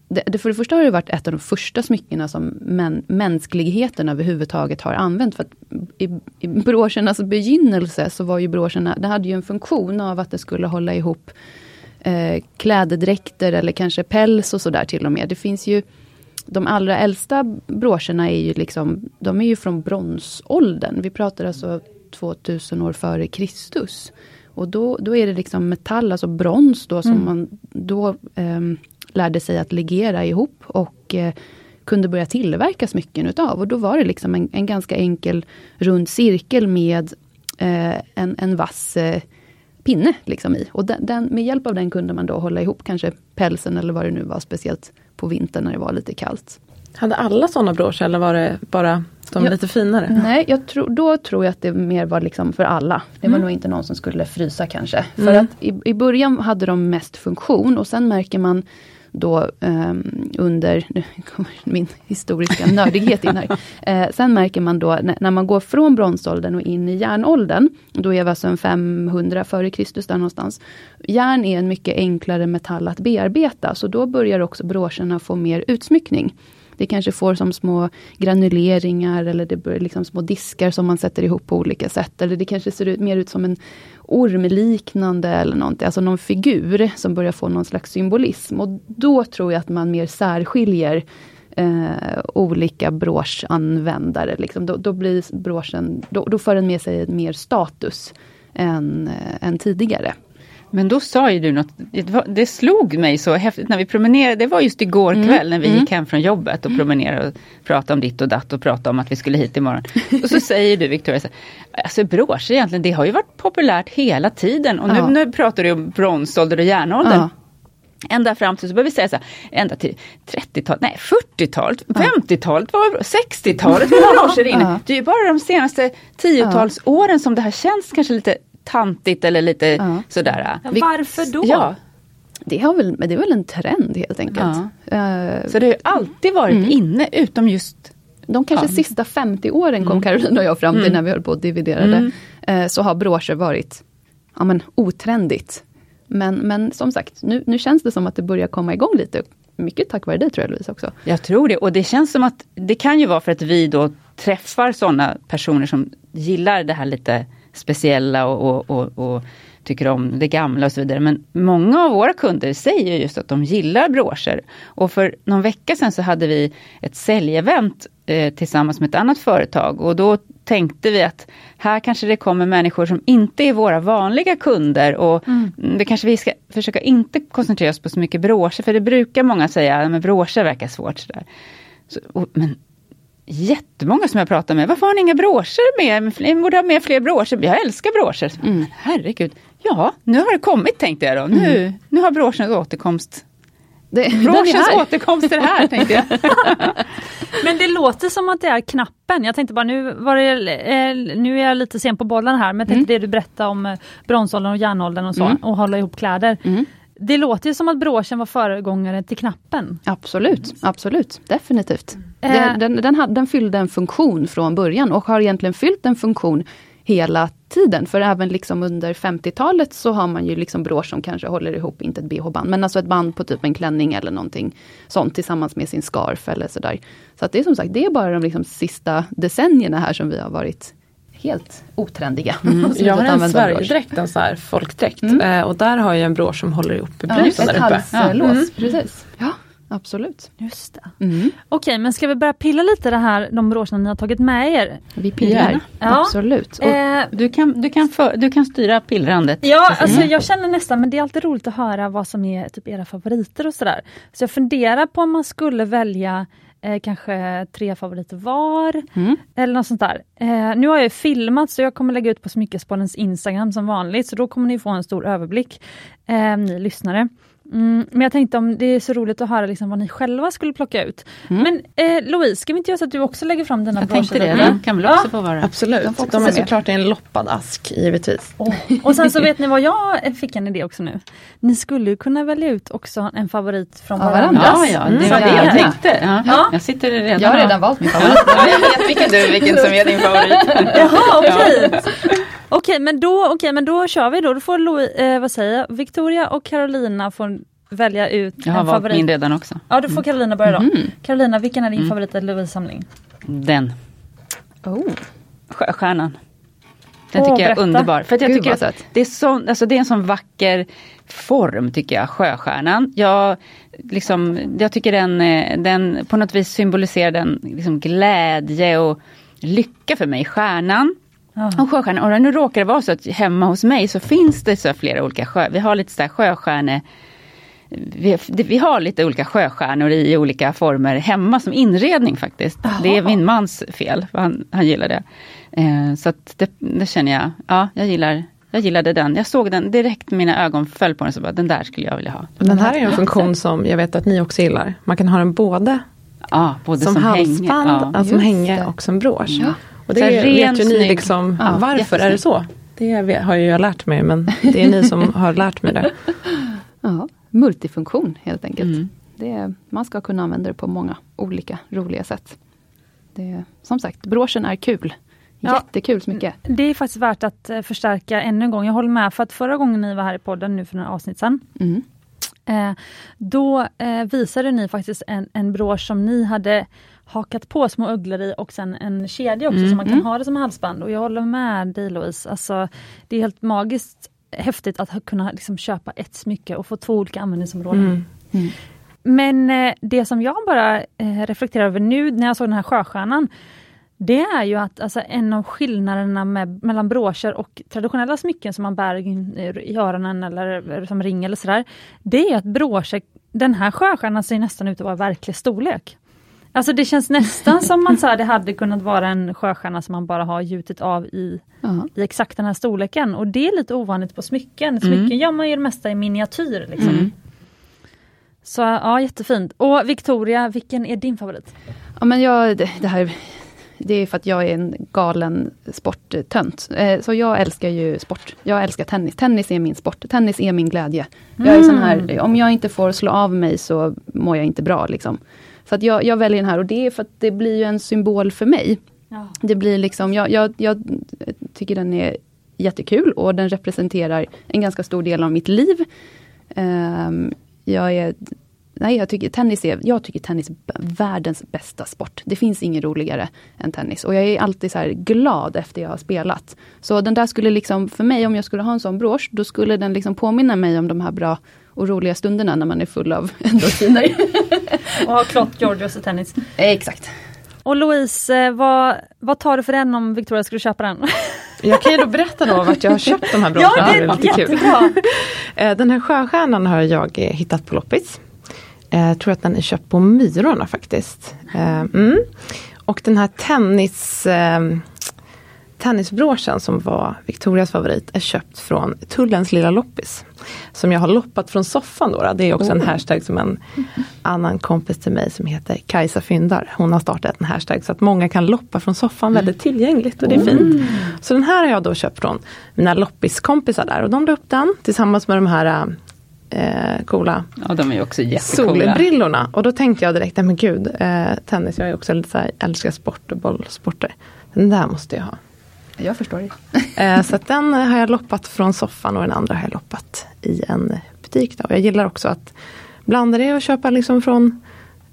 det, det, för det första har det varit ett av de första smyckena som män, mänskligheten överhuvudtaget har använt. För att i, I broschernas begynnelse så var ju broscherna, det hade ju en funktion av att det skulle hålla ihop eh, klädedräkter eller kanske päls och sådär till och med. Det finns ju de allra äldsta broscherna är ju liksom, de är ju från bronsåldern. Vi pratar alltså 2000 år före Kristus. Och då, då är det liksom metall, alltså brons då som man då ehm, lärde sig att legera ihop och eh, kunde börja tillverka smycken utav. Och då var det liksom en, en ganska enkel rund cirkel med eh, en, en vass eh, pinne liksom i. Och den, den, med hjälp av den kunde man då hålla ihop kanske pälsen eller vad det nu var, speciellt på vintern när det var lite kallt. Hade alla sådana broscher eller var det bara de Ja. lite finare? Nej, jag tror, då tror jag att det mer var liksom för alla. Det var nog inte någon som skulle frysa kanske. För att i, i början hade de mest funktion och sen märker man då ehm, under, nu kommer min historiska nördighet in här. Eh, sen märker man då när, när man går från bronsåldern och in i järnåldern, då är vi alltså en 500 före Kristus där någonstans. Järn är en mycket enklare metall att bearbeta, så då börjar också broscherna få mer utsmyckning. Det kanske får som små granuleringar eller det blir liksom små diskar som man sätter ihop på olika sätt. Eller det kanske ser ut, mer ut som en ormliknande eller någonting, alltså någon figur som börjar få någon slags symbolism. Och då tror jag att man mer särskiljer eh, olika broschanvändare. Liksom. Då, då blir broschen, då, då för den med sig mer status än, eh, än tidigare. Men då sa ju du något, det, slog mig så häftigt när vi promenerade, det var just igår kväll när vi gick hem från jobbet och promenerade och pratade om ditt och datt och pratade om att vi skulle hit imorgon. Och så säger du Victoria, så alltså broscher egentligen, det har ju varit populärt hela tiden och nu, Ja. nu pratar du om bronsålder och järnåldern. Ja. Ända fram till, så börjar vi säga så här, ända till 30-talet, nej 40-talet, 50-talet, var bra, 60-talet var broscher inne. Ja. Det är ju bara de senaste tiotals åren som det här känns kanske lite tantigt eller lite Ja. sådär. Ja, Vi- Varför då? Ja, Det, har väl, det är väl en trend helt enkelt. Eh, så det har alltid varit inne utom just De kanske Ja. sista 50 åren kom Caroline och jag fram till när vi höll på och dividerade. Eh, så har broscher varit ja, men, otrendigt. Men, men som sagt, nu, nu känns det som att det börjar komma igång lite. Mycket tack vare dig tror jag Louise också. Jag tror det och det känns som att det kan ju vara för att vi då träffar sådana personer som gillar det här lite speciella och, och, och, och tycker om det gamla och så vidare. Men många av våra kunder säger just att de gillar broscher. Och för någon vecka sedan så hade vi ett säljevent eh, tillsammans med ett annat företag och då tänkte vi att här kanske det kommer människor som inte är våra vanliga kunder och mm. det kanske vi ska försöka inte koncentrera oss på så mycket broscher för det brukar många säga, att broscher verkar svårt. Sådär. Så, och, men jättemånga som jag pratar med, varför har ni inga broscher med? Ni borde ha med fler broscher. Jag älskar broscher. Mm. Herregud, ja nu har det kommit tänkte jag då. Nu, mm. nu har broschens återkomst det, Broschens återkomst är här tänkte jag. men det låter som att det är knappen. Jag tänkte bara nu var det, eh, nu är jag lite sen på bollen här men tänkte mm. det du berättade om eh, bronsåldern och järnåldern och så Mm. och hålla ihop kläder. Det låter ju som att broschen var föregångare till knappen. Absolut, absolut, definitivt. Eh. Den, den, den, den fyllde en funktion från början och har egentligen fyllt en funktion hela tiden. För även liksom under 50-talet så har man ju liksom brosch som kanske håller ihop, inte ett bh-band, men alltså ett band på typ en klänning eller någonting sånt tillsammans med sin scarf eller sådär. Så att det är som sagt, det är bara de liksom sista decennierna här som vi har varit helt otrendiga. Mm. Så Jag har en. Sverigedräkt, en sån här folkdräkt. Mm. Eh, och där har jag en brosch som håller ihop Ja, bruten ett där uppe. halslås, Mm. precis. Ja, absolut. Just det. Mm. Okej, men ska vi börja pilla lite det här, de broscherna ni har tagit med er? Vi pillar. Ja. Absolut. Och, Eh, Du kan, du, kan för, du kan styra pillrandet. Ja, alltså jag känner nästan, men det är alltid roligt att höra vad som är typ era favoriter och sådär. Så jag funderar på om man skulle välja eh, kanske tre favoriter var. Mm. Eller något sånt där. Eh, nu har jag filmat så jag kommer lägga ut på Smyckespoddens Instagram som vanligt, så då kommer ni få en stor överblick, eh, ni lyssnare. Mm, men jag tänkte om det är så roligt att höra liksom vad ni själva skulle plocka ut. Mm. Men eh, Louise, ska vi inte göra så att du också lägger fram dina Jag tänkte det, Mm. kan väl också få vara. Absolut, De de, får är såklart i en loppad ask givetvis. Åh, Och sen så vet ni vad jag fick en idé också nu. Ni skulle ju kunna välja ut också en favorit från Ja, varandras. varandras. Ja, ja, Mm, det så var det jag tänkte. Ja, Ja. Jag sitter redan jag har redan valt min favorit. Ja, jag vet vilken du, vilken som är din favorit. Jaha, okej. Okej, men, då, okej, men då kör vi då. Då får Louis, eh, vad säger jag? Victoria och Carolina får välja ut Jag har en valt favorit. min redan också. Ja, då får Carolina börja då. Mhm. Carolina, vilken är din Mm. favorit i Louise samling? Den, Oh. Sjöstjärnan. Den Åh, tycker jag är underbar. För jag Gud, tycker det är, sån, alltså det är en sån vacker form tycker jag, sjöstjärnan. Jag, liksom, jag tycker den, eh, den på något vis symboliserar den liksom glädje och lycka för mig, stjärnan. Ja. Och sjöstjärnan, och nu råkar det vara så att hemma hos mig så finns det så flera olika sjö, vi har lite så här sjöstjärne vi, vi har lite olika sjöstjärnor i olika former hemma som inredning faktiskt. Det är min mans fel, för han, han gillar det. Eh, så att det, det känner jag, ja jag gillar jag gillade den. Jag såg den direkt, mina ögon föll på den så bara, den där skulle jag vilja ha. Den här är en funktion som jag vet att ni också gillar. Man kan ha den både Ja, både som, som, halsband, hänge. Ja. alltså som hänge och som brosch. Ja. Och det Så här vet ren, ju ni liksom, Ja, varför är det så? Det har ju jag lärt mig men det är ni som har lärt mig det. Ja, multifunktion helt enkelt. Mm. Det är, man ska kunna använda det på många olika roliga sätt. Det, som sagt, broschen är kul. Ja. Jättekul smycke. Det är faktiskt värt att eh, förstärka ännu en gång. Jag håller med, för att förra gången ni var här i podden, nu för några avsnitt sedan, Mm. Eh, då eh, visade ni faktiskt en, en brosch som ni hade hakat på små ugglor i och sen en kedja också Mm, så man kan mm. ha det som halsband. Och jag håller med dig Louise, alltså, det är helt magiskt häftigt att kunna liksom köpa ett smycke och få två olika användningsområden. Mm. Mm. Men eh, det som jag bara eh, reflekterar över nu när jag såg den här sjöstjärnan, det är ju att alltså, en av skillnaderna med, mellan broscher och traditionella smycken som man bär i, i öronen eller som ring eller sådär, det är att broscher, den här sjöstjärnan ser nästan ut att vara verklig storlek. Alltså det känns nästan som att så här, det hade kunnat vara en sjöstjärna som man bara har gjutit av i, i exakt den här storleken. Och det är lite ovanligt på smycken. Smycken Mm. gör man ju det mesta i miniatyr. Liksom. Mm. Så ja, jättefint. Och Victoria, vilken är din favorit? Ja, men jag, det, det här det är för att jag är en galen sporttönt. Eh, så jag älskar ju sport. Jag älskar tennis. Tennis är min sport. Tennis är min glädje. Jag är sån här, om jag inte får slå av mig så mår jag inte bra. Liksom. Så att jag, jag väljer den här och det är för att det blir ju en symbol för mig. Ja. Det blir liksom, jag, jag, jag tycker den är jättekul och den representerar en ganska stor del av mitt liv. Ehm, jag är Nej, jag tycker tennis är, jag tycker tennis är världens bästa sport. Det finns inget roligare än tennis. Och jag är alltid så glad efter jag har spelat. Så den där skulle liksom, för mig, om jag skulle ha en sån brosch, då skulle den liksom påminna mig om de här bra och roliga stunderna när man är full av endorfiner. Och har klott Georgios i tennis. Exakt. Och Louise, eh, vad, vad tar du för den om Victoria skulle köpa den? Jag kan ju då berätta då vart jag har köpt de här broscherna. ja, det är lite kul. Eh, Den här sjöstjärnan har jag eh, hittat på loppis. Eh, Jag tror att den är köpt på Myrorna faktiskt. Eh, Mm. Och den här tennis, tennisbroschen som var Victorias favorit är köpt från Tullens lilla loppis. Som jag har loppat från soffan då. Det är också en hashtag som en annan kompis till mig som heter Kajsa Fyndar. Hon har startat en hashtag så att många kan loppa från soffan väldigt tillgängligt och det är fint. Så den här har jag då köpt från mina loppiskompisar där och de la upp den tillsammans med de här eh, coola Ja, de är också solbrillorna. Och då tänkte jag direkt, men gud, eh, tennis, jag är också lite så här, älskar sport och bollsporter. Den där måste jag ha. Jag förstår det. Eh, så att den har jag loppat från soffan och den andra har jag loppat i en butik. Då. Och jag gillar också att blanda det och köpa liksom från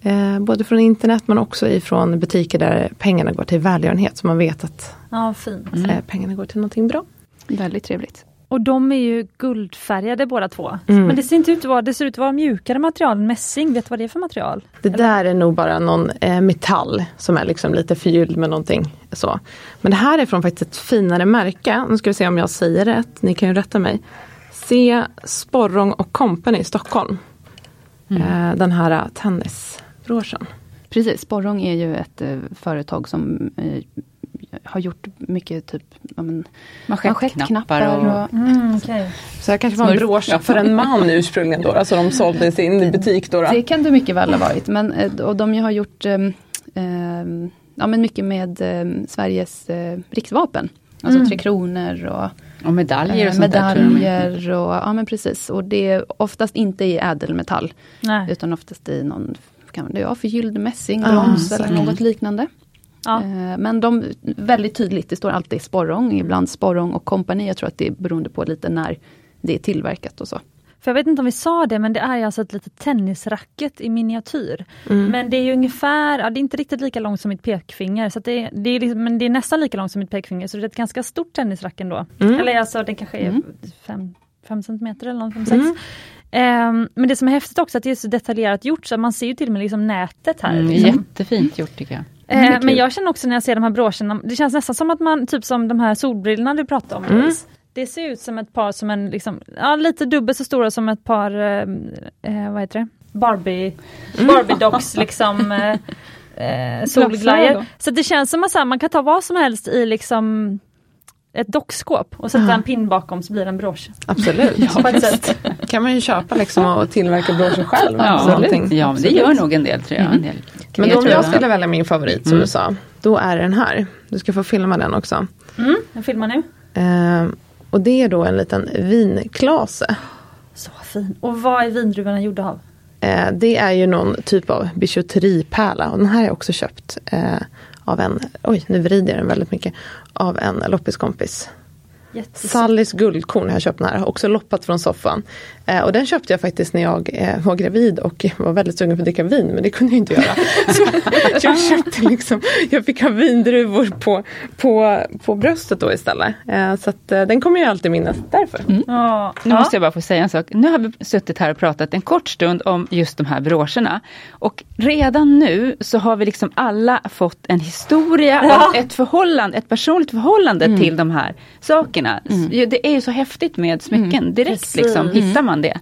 Eh, både från internet men också ifrån butiker där pengarna går till välgörenhet. Så man vet att Ja, fint. eh, pengarna går till någonting bra. Väldigt trevligt. Och de är ju guldfärgade båda två. Mm. Men det ser inte ut att vara, det ser ut att vara mjukare material än mässing. Vet du vad det är för material? Det där är nog bara någon eh, metall som är liksom lite förgylld med någonting. Så. Men det här är från faktiskt ett finare märke. Nu ska vi se om jag säger rätt. Ni kan ju rätta mig. C. Sporrong och Company i Stockholm. Eh, den här eh, tennisbroschen. Precis, Sporrong är ju ett eh, företag som eh, har gjort mycket typ men, Manschettknappar och... och Mm, okay. Så det kanske var en brosch Ja. för en man ursprungligen då. Alltså de sålde i sin butik då. då. Det kan det mycket väl ha varit. Men, eh, och de har gjort eh, ja, men mycket med eh, Sveriges eh, riksvapen. Alltså Mm. Tre Kronor och Och medaljer och eh, medaljer. Och, ja men precis. Och det är oftast inte i ädelmetall. Nej. Utan oftast i någon kan det vara förgylld mässing, Ah, brons så. eller något liknande. Ja. Eh, Men de, väldigt tydligt, det står alltid sporrong, ibland sporrong och kompani. Jag tror att det är beroende på lite när det är tillverkat och så. För jag vet inte om vi sa det, men det är alltså ett litet tennisracket i miniatyr. Mm. Men det är ju ungefär, ja, det är inte riktigt lika långt som mitt pekfinger, så att det, det är liksom, men det är nästan lika långt som mitt pekfinger, så det är ett ganska stort tennisrack ändå. Mm. Eller alltså det kanske är Mm. 5 centimeter eller något, fem, sex. Mm. Ehm, men det som är häftigt också att det är så detaljerat gjort så man ser ju till och med liksom nätet här. Mm, liksom. jättefint gjort tycker jag. Eh, men jag känner också när jag ser de här broscherna, det känns nästan som att man, typ som de här solbrillorna du pratade om Mm. Det ser ut som ett par som en, liksom, ja, lite dubbelt så stora som ett par, eh, eh, vad heter det? Barbie, Barbie docks liksom eh, eh, solglajjor. Så det känns som att man kan ta vad som helst i liksom ett dockskåp och sätta en pin bakom så blir det en brosch. Absolut. Sätt. kan man ju köpa liksom och tillverka broscher själv. Ja, Så någonting. ja men det gör nog en del tror jag. En del Men då om jag kreativa. skulle välja min favorit som Mm. du sa, då är det den här. Du ska få filma den också. Mm, jag filmar nu. Ehm, och det är då en liten vinklase. Så fin. Och vad är vindruvorna gjorda av? Eh, det är ju någon typ av bijouteripärla och den här har jag också köpt eh, av en, oj nu vrider jag den väldigt mycket, av en loppiskompis. Jättesnyggt. Sallys guldkorn har jag köpt här, också loppat från soffan. Eh, och den köpte jag faktiskt när jag eh, var gravid och var väldigt sugen på att dricka vin men det kunde jag inte göra. Så jag köpte liksom, jag fick ha vindruvor på, på, på bröstet då istället. Eh, så att, eh, den kommer jag alltid minnas därför. Ja, Nu måste jag bara få säga en sak. Nu har vi suttit här och pratat en kort stund om just de här broscherna. Och redan nu så har vi liksom alla fått en historia och ett förhållande, ett personligt förhållande till de här sakerna. Så Det är ju så häftigt med smycken. Direkt Precis. liksom hittar man det.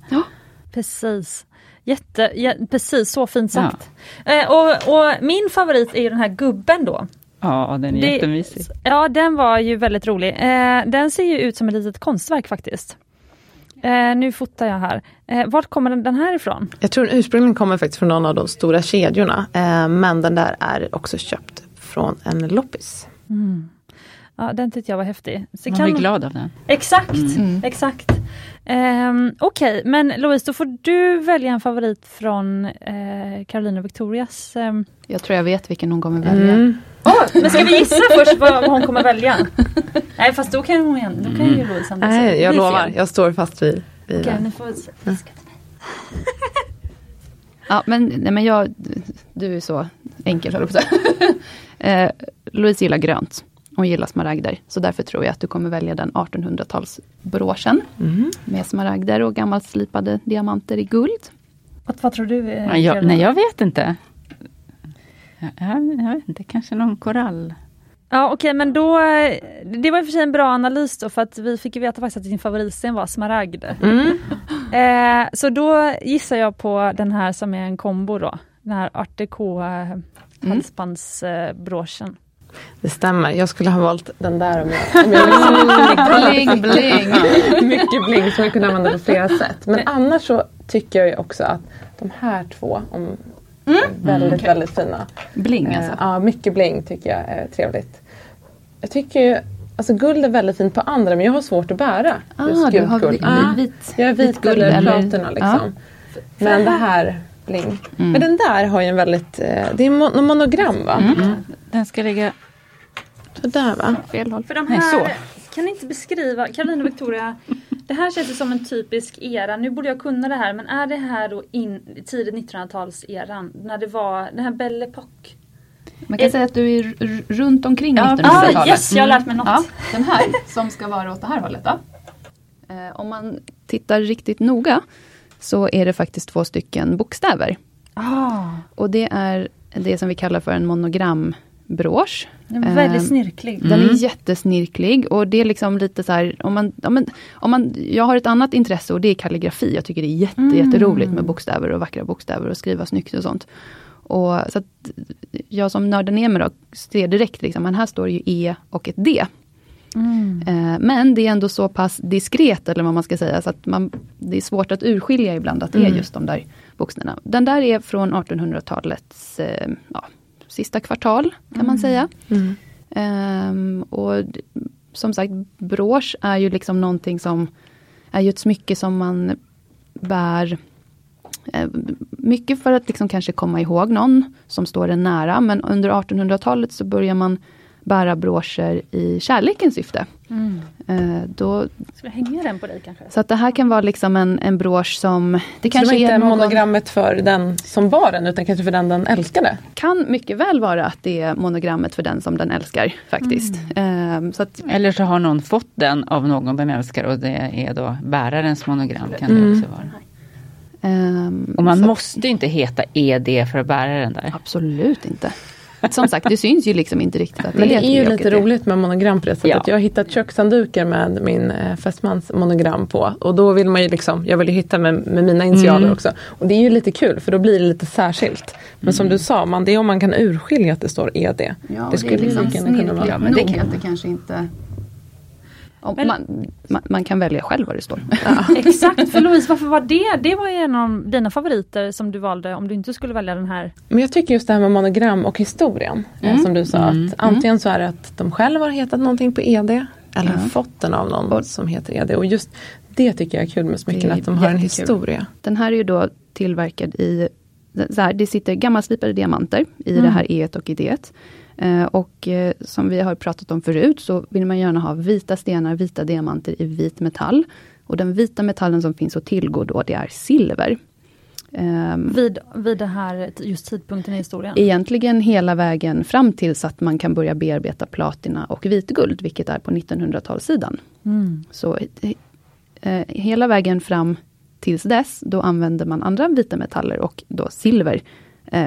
Precis. Jätte, ja, precis, så fint sagt. Eh, och, och min favorit är ju den här gubben då. Ja, den är Det- jättemysig. Ja, den var ju väldigt rolig. Eh, den ser ju ut som ett litet konstverk faktiskt. Eh, nu fotar jag här. Eh, vart kommer den, den här ifrån? Jag tror den ursprungligen kommer faktiskt från någon av de stora kedjorna. Eh, men den där är också köpt från en loppis. Ja, den tyckte jag var häftig. Så Man kan- blir glad av den. Exakt, Mm. exakt. Um, Okej, men Louise, då får du välja en favorit från eh, Carolina och Victorias. ehm. Jag tror jag vet vilken hon kommer välja. Mm. Åh, men ska vi gissa först vad, vad hon kommer välja? Nej, fast då kan hon då kan ju Louise ändå. Nej, jag lovar. Jag står fast vid, vid Okej, den. ni får se. Ja, men, nej, men jag, du är så enkel höll jag på att säga. eh, Louise gillar grönt. Hon gillar smaragder. Så därför tror jag att du kommer välja den 1800-talsbroschen. Mm. Med smaragder och gammalt slipade diamanter i guld. Vad, vad tror du? eh, Ja, jag, nej, jag vet inte. Jag, jag, vet inte, kanske någon korall. Ja okej men då, eh, det var i och för sig en bra analys då för att vi fick ju veta faktiskt att din favoritsten var smaragd. Mm. Eh, så då gissar jag på den här som är en kombo då. Den här art déco eh, halsbandsbroschen. Det stämmer. Jag skulle ha valt den där om jag, om jag liksom Bling, bling. mycket bling som jag kunde använda på flera sätt. Men annars så tycker jag ju också att de här två om, är väldigt, väldigt fina. Bling Eh, alltså. Ja, mycket bling tycker jag är trevligt. Jag tycker ju, alltså guld är väldigt fint på andra men jag har svårt att bära Ah, just har guld. vi- Ja, vit. jag är vit vit guld eller platina liksom. Men det här bling. Mm. Men den där har ju en väldigt, eh, det är mon- monogram va? Mm. Den ska ligga... Sådär va? Fel håll. För de Nej, här, så. kan ni inte beskriva, Carolina och Victoria, Det här känns ju som en typisk era, nu borde jag kunna det här, men är det här då in, tidigt 1900-talseran? När det var den här Belle Époque? Man kan Är- säga att du är runt omkring Ja, 1900-talet. ah, yes, jag har lärt mig något. Ja, den här som ska vara åt det här hållet då. Eh, om man tittar riktigt noga så är det faktiskt två stycken bokstäver. Ah, Och det är det som vi kallar för en monogrambrosch. den var väldigt Eh, snirklig. Den är jättesnirklig och det är liksom lite så här, om man, om man, om man, jag har ett annat intresse och det är kalligrafi. Jag tycker det är jätte, Mm. jätteroligt med bokstäver och vackra bokstäver och skriva snyggt och sånt. Och så att jag som nördar ner mig då, ser direkt liksom, men här står ju E och ett D. Mm. Eh, Men det är ändå så pass diskret, eller vad man ska säga, så att man, det är svårt att urskilja ibland att det är Mm. just de där bokstäverna. Den där är från 1800-talets eh, ja, sista kvartal, kan man säga. Mm. Ehm, och som sagt, brosch är ju liksom någonting som är ju ett smycke som man bär eh, mycket för att liksom kanske komma ihåg någon som står en nära. Men under 1800-talet så börjar man bära broscher i kärlekens syfte. Mm. Eh, då, Ska jag hänga den på dig kanske? så att det här kan vara liksom en, en brosch som... Det Det kanske kanske inte är är någon, monogrammet för den som var den utan kanske för den den älskade. kan mycket väl vara att det är monogrammet för den som den älskar faktiskt. Ehm, så att, Eller så har någon fått den av någon den älskar och det är då bärarens monogram. kan det Mm. också vara. ehm, Och man så- måste inte heta ED för att bära den där. Absolut inte. Som sagt, det syns ju liksom inte riktigt att Men det ett är ju lite E. roligt med monogram på det sättet. Ja. Jag har hittat kökshanddukar med min eh, fästmans monogram på. Och då vill man ju liksom, jag vill ju hitta med, med mina initialer Mm. också. Och det är ju lite kul för då blir det lite särskilt. Men som du sa, man, det är om man kan urskilja att det står ED. Ja, det skulle liksom lika gärna kunna vara. Ja, men det, kan, det kanske inte... Om, Men- man, man, man kan välja själv vad det står. Exakt, för Louise varför var det? Det var ju en av dina favoriter som du valde om du inte skulle välja den här. Men jag tycker just det här med monogram och historien. eh, Mm. Som du sa, Mm. att antingen så är det att de själva har hetat någonting på ED. Eller Ja. fått den av någon Och- som heter ED. Och just det tycker jag är kul med smycken, att de har en historia. Den här är ju då tillverkad i... Så här, det sitter gammalslipade diamanter i Mm. det här E och i D. Eh, och eh, som vi har pratat om förut så vill man gärna ha vita stenar, vita diamanter i vit metall. Och den vita metallen som finns att tillgå då det är silver. Ehm, Vid, vid det här just tidpunkten i historien. egentligen hela vägen fram tills att man kan börja bearbeta platina och vitguld, vilket är på 1900-talssidan. Mm. Så eh, hela vägen fram tills dess, då använder man andra vita metaller och då silver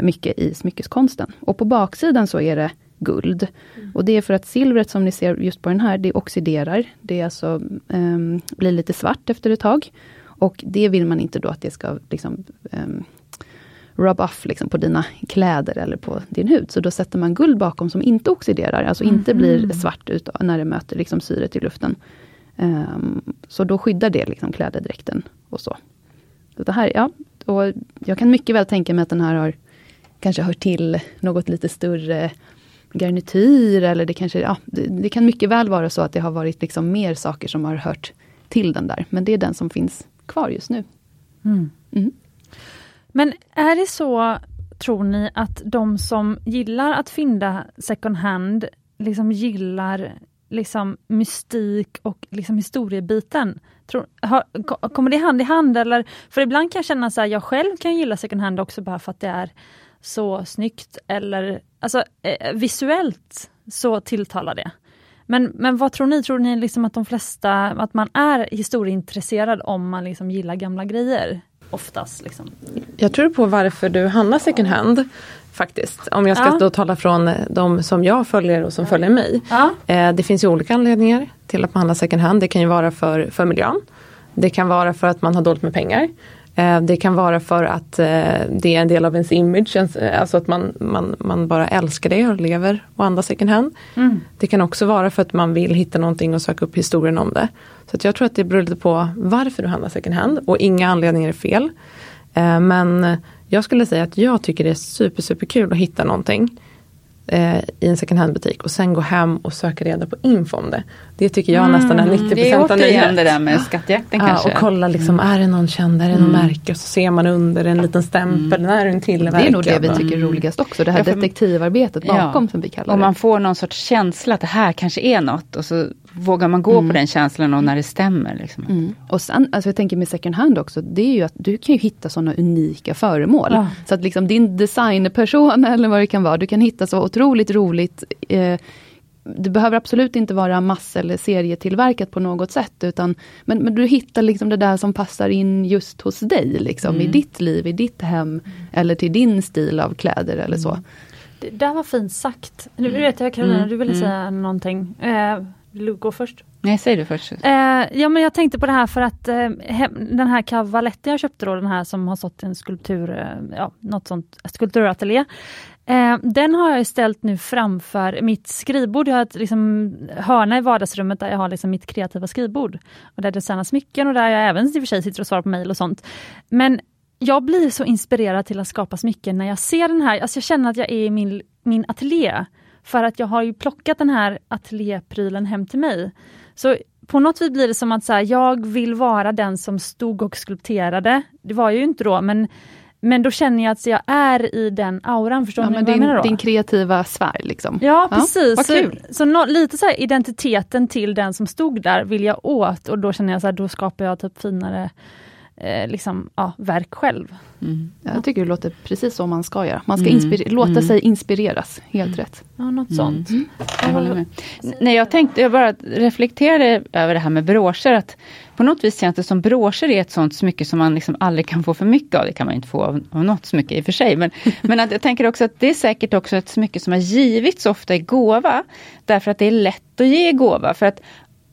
mycket i smyckeskonsten. Och på baksidan så är det guld. Och det är för att silvret som ni ser just på den här, det oxiderar. Det är alltså, ehm, blir lite svart efter ett tag. Och det vill man inte då att det ska liksom, ehm, rub off liksom på dina kläder eller på din hud. Så då sätter man guld bakom som inte oxiderar, alltså inte blir svart ut när det möter liksom syret i luften. Ehm, så då skyddar det liksom klädedräkten och så. så det här, ja, och jag kan mycket väl tänka mig att den här har kanske hört till något lite större garnityr eller det kanske, ja, det, det kan mycket väl vara så att det har varit liksom mer saker som har hört till den där. Men det är den som finns kvar just nu. Mm. Mm. Men är det så, tror ni, att de som gillar att fynda second hand, liksom gillar liksom mystik och liksom historiebiten? Tror, har, ko- kommer det hand i hand? Eller, för ibland kan jag känna så här, jag själv kan gilla second hand också bara för att det är så snyggt eller alltså eh, visuellt så tilltalar det. Men, men vad tror ni? Tror ni liksom att de flesta, att man är historieintresserad om man liksom gillar gamla grejer? Oftast liksom. Jag tror på varför du handlar second hand. Faktiskt. Om jag ska Ja. då tala från eh, de som jag följer och som följer mig. Ja. Eh, det finns ju olika anledningar till att man handlar second hand. Det kan ju vara för, för miljön. Det kan vara för att man har dåligt med pengar. Eh, det kan vara för att eh, det är en del av ens image. eh, Alltså att man, man, man bara älskar det och lever och andas second hand. Mm. Det kan också vara för att man vill hitta någonting och söka upp historien om det. Så jag tror att det beror lite på varför du handlar second hand och inga anledningar är fel. Men jag skulle säga att jag tycker det är super, super kul att hitta någonting i en second hand butik och sen gå hem och söka reda på info om det. Det tycker jag nästan är 90 Det är av återigen nyhet. det där med skattjakten Ja, kanske. och kolla liksom, är det någon känd, är det någon märke? Och så ser man under en liten stämpel, när är den tillverkad? Det är nog det vi Och- tycker är roligast också, det här Ja, för- detektivarbetet bakom Ja. som vi kallar Och det. man får någon sorts känsla att det här kanske är något och så vågar man gå på den känslan och när det stämmer. Liksom. Mm. Och sen, alltså jag tänker med second hand också, det är ju att du kan ju hitta sådana unika föremål. Ja. Så att liksom din designperson eller vad det kan vara, du kan hitta så otroligt roligt eh, det behöver absolut inte vara mass eller serietillverkat på något sätt, utan men, men du hittar liksom det där som passar in just hos dig, liksom, i ditt liv, i ditt hem, eller till din stil av kläder eller så. Det där var fint sagt. Nu vet jag Carolina, du ville säga någonting. Eh, vill du gå först? Nej, säg du först. Eh, ja men jag tänkte på det här för att eh, den här cavaletten jag köpte då, den här som har stått i en skulptur, eh, ja något sånt, skulpturateljé. Eh, den har jag ställt nu framför mitt skrivbord. Jag har ett liksom, hörna i vardagsrummet där jag har liksom mitt kreativa skrivbord. Och där jag designar smycken och där jag även i och för sig sitter och svarar på mejl och sånt. Men jag blir så inspirerad till att skapa smycken när jag ser den här, alltså jag känner att jag är i min, min ateljé. För att jag har ju plockat den här ateljéprylen hem till mig. Så på något vis blir det som att så här, jag vill vara den som stod och skulpterade. Det var jag ju inte då, men, men då känner jag att jag är i den auran. Förstår Ja, ni men vad jag din, menar då? din kreativa sfär liksom. Ja precis. vad så kul. så nå- lite så här, identiteten till den som stod där vill jag åt och då känner jag så här, då skapar jag typ finare eh, liksom, ja, verk själv. Mm. Jag tycker det låter precis som man ska göra. Man ska Mm. låta sig inspireras, helt rätt. Ja, något sånt. Jag håller med. Nej, jag tänkte, jag bara reflekterade över det här med broscher. Att på något vis känns det som broscher är ett sånt smycke som man liksom aldrig kan få för mycket av. Det kan man inte få av, av något smycke i och för sig. Men, men att jag tänker också att det är säkert också ett smycke som har givits ofta i gåva. Därför att det är lätt att ge i gåva. För att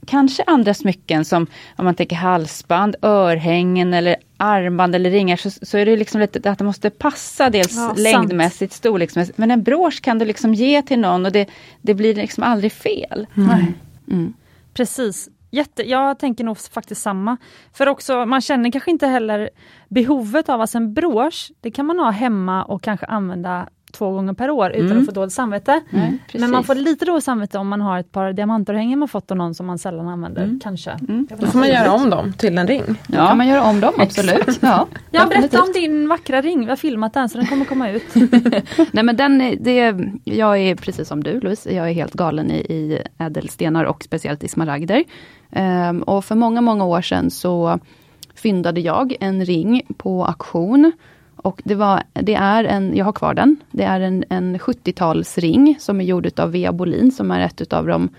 kanske andra smycken som om man tänker halsband, örhängen eller armband eller ringar så, så är det liksom lite att det måste passa dels Ja, sant. längdmässigt, storleksmässigt. Men en brosch kan du liksom ge till någon och det, det blir liksom aldrig fel. Nej. Mm. Precis. Jätte, jag tänker nog faktiskt samma. För också, man känner kanske inte heller behovet av alltså en brosch, det kan man ha hemma och kanske använda två gånger per år utan Mm. att få dåligt samvete. Nej, Men man får lite dåligt samvete om man har ett par diamantörhängen man fått av någon som man sällan använder. Mm. Kanske. Mm. Då får man göra om dem till en ring. Då kan man göra om dem, absolut. Ja, Ja, berätta om din vackra ring. Vi har filmat den så den kommer komma ut. Nej men den, är- det, jag är precis som du Louise, jag är helt galen i, i ädelstenar och speciellt i smaragder. Ehm, och för många, många år sedan så fyndade jag en ring på auktion. Och det, var, det är en, jag har kvar den, det är en, en 70-talsring som är gjord av Vea Bolin som är ett av de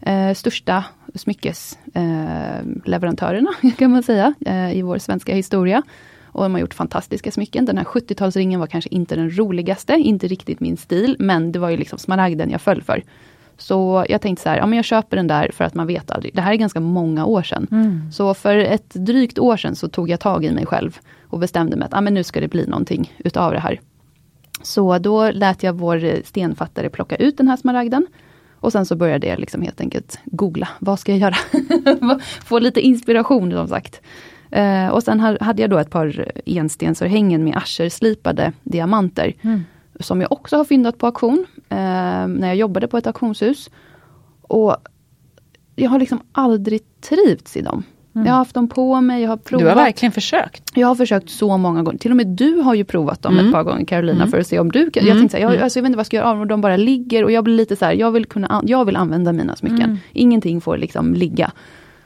eh, största smyckesleverantörerna eh, kan man säga, eh, i vår svenska historia. Och de har gjort fantastiska smycken. Den här 70-talsringen var kanske inte den roligaste, inte riktigt min stil, men det var ju liksom smaragden jag föll för. Så jag tänkte så här, ja men jag köper den där för att man vet aldrig. Det här är ganska många år sedan. Mm. Så för ett drygt år sedan så tog jag tag i mig själv och bestämde mig att ah, men nu ska det bli någonting utav det här. Så då lät jag vår stenfattare plocka ut den här smaragden. Och sen så började jag liksom helt enkelt googla, vad ska jag göra? Få lite inspiration som sagt. Eh, och sen ha- hade jag då ett par enstensörhängen med ascherslipade diamanter. Mm. Som jag också har fyndat på auktion, eh, när jag jobbade på ett auktionshus. Och jag har liksom aldrig trivts i dem. Jag har haft dem på mig, jag har provat. Du har verkligen försökt. Jag har försökt så många gånger. Till och med du har ju provat dem Mm. ett par gånger Carolina Mm. för att se om du kan. Jag Mm. tänkte så här, jag, Mm. alltså, jag vet inte vad jag ska göra av dem. De bara ligger och jag blir lite så här, jag vill, kunna, jag vill använda mina smycken. Mm. Ingenting får liksom ligga.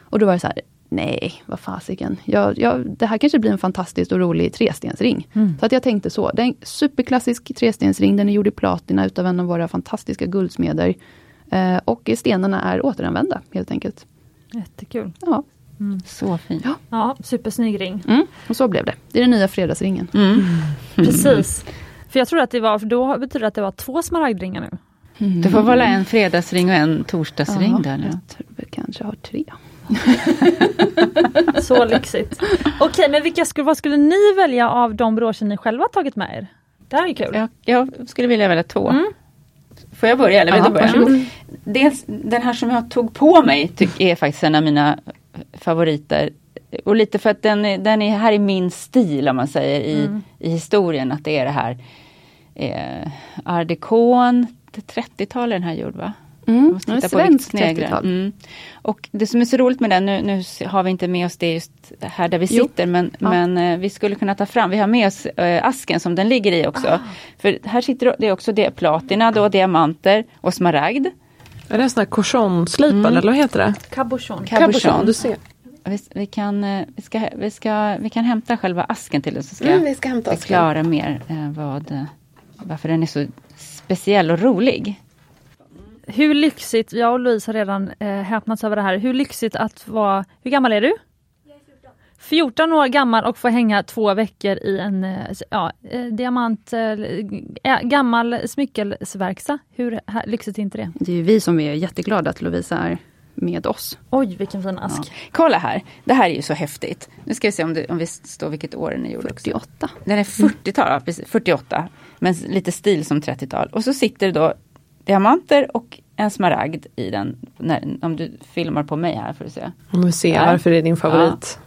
Och då var det så här, nej vad fasiken. Jag, jag, det här kanske blir en fantastisk och rolig trestensring. Mm. Så att jag tänkte så. Det är en superklassisk trestensring. Den är gjord i platina utav en av våra fantastiska guldsmeder. Eh, och stenarna är återanvända helt enkelt. Jättekul. Ja, Så fint. Ja, supersnygg ring. mm. och så blev det. Det är den nya fredagsringen. Mm. Precis. För jag tror att det var, för då betyder det att det var två smaragdringar nu. Du får väl en fredagsring och en torsdagsring Ja, där nu. jag tror vi kanske har tre. Så lyxigt. Okej, men vilka skulle, vad skulle ni välja av de broscher ni själva tagit med er? Det här är kul. Jag, jag skulle vilja välja två. Mm. Får jag börja? Eller vill Ja, du börja? Dels, den här som jag tog på mig tyck, är faktiskt en av mina favoriter. Och lite för att den, är- den är här i min stil om man säger i, Mm. i historien. Att det är det här eh, det 30-tal är den här gjord va? Mm. Titta vilket sneglar. 30-tal. Mm. Och det som är så roligt med den, nu, nu har vi inte med oss det just här där vi Jo. sitter, men, Ja. men eh, vi skulle kunna ta fram, vi har med oss eh, asken som den ligger i också. För här sitter det också det, platina, då, diamanter och smaragd. Är det en sån här courgette-slipad Mm. eller vad heter det? Cabochon. Cabochon. Du ser. Vi, vi, kan, eh, vi, ska, vi, ska, vi kan hämta själva asken till oss så ska Mm, vi ska hämta asken. förklara mer eh, vad, varför den är så speciell och rolig. Hur lyxigt, jag och Louise har redan eh, häpnats över det här, hur lyxigt att vara, hur gammal är du? 14 år gammal och få hänga två veckor i en eh, ja, eh, diamant, eh, eh, gammal smyckelsverkstad. Hur här, lyxigt är inte det? Det är ju vi som är jätteglada att Lovisa är med oss. Oj, vilken fin Ja. ask. Kolla här, det här är ju så häftigt. Nu ska vi se om, det, om vi står vilket år den är gjord. också. 48. Den är 40-tal, ja, precis, 48. Men lite stil som 30-tal. Och så sitter det då diamanter och en smaragd i den. När, om du filmar på mig här får du se. Om vi ser varför det är din favorit.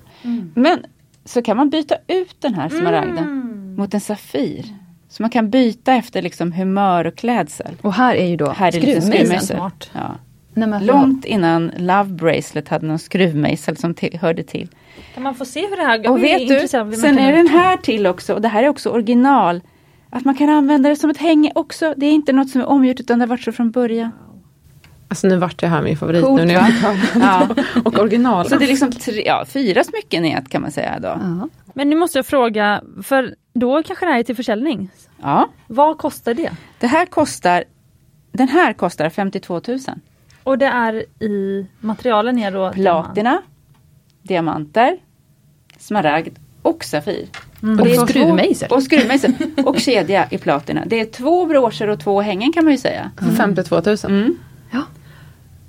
Men så kan man byta ut den här smaragden mot en safir. Så man kan byta efter liksom humör och klädsel. Och här är ju då Här är skruvmejseln. Ja. Nej, men Långt innan Love Bracelet hade någon skruvmejsel som till, hörde till. Kan man få se hur det här Och Jag är vet du, sen är den här till också, och det här är också original. Att man kan använda det som ett hänge också. Det är inte något som är omgjort utan det har varit så från början. Alltså nu vart det här min favorit Coolt, nu när jag Ja. Och original. Så det är liksom tre, ja, fyra smycken i ett kan man säga då. Ja. Men nu måste jag fråga, för då kanske det här är till försäljning. Ja, Vad kostar det? det här kostar, den här kostar 52 000. Och det är i materialen är då Platina, diamanter, smaragd och safir. Mm. Och det är skruvmejsel. Två, och skruvmejsel. Och kedja i platina. Det är två broscher och två hängen kan man ju säga. För 52 000. Mm. Ja.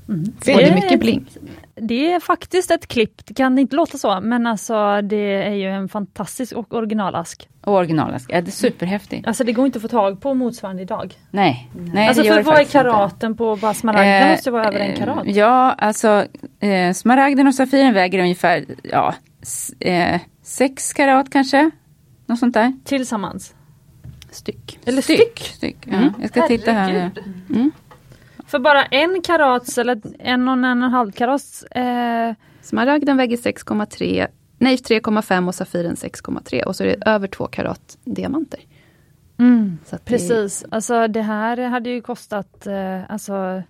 Mm. Och det är mycket bling. Det är faktiskt ett klipp, det kan inte låta så, men alltså det är ju en fantastisk och originalask. Och originalask. Ja, det är superhäftigt. Alltså det går inte att få tag på motsvarande idag. Nej, nej alltså det för det vad är faktiskt inte. karaten på bara smaragden Eh, måste vara över en karat. eh, Ja, alltså eh, smaragden och safiren väger ungefär ja, s- eh, sex karat kanske. Något sånt där. Tillsammans. Styck. Eller styck. styck. Ja, Mm. Jag ska titta här. Herregud. Mm. För bara en karats eller en och en, och en halv karats eh, Smaragden väger 6,3 Nej 3,5 och Safiren 6,3 och så är det över 2 karat diamanter. mm, att det- Precis, alltså det här hade ju kostat eh, alltså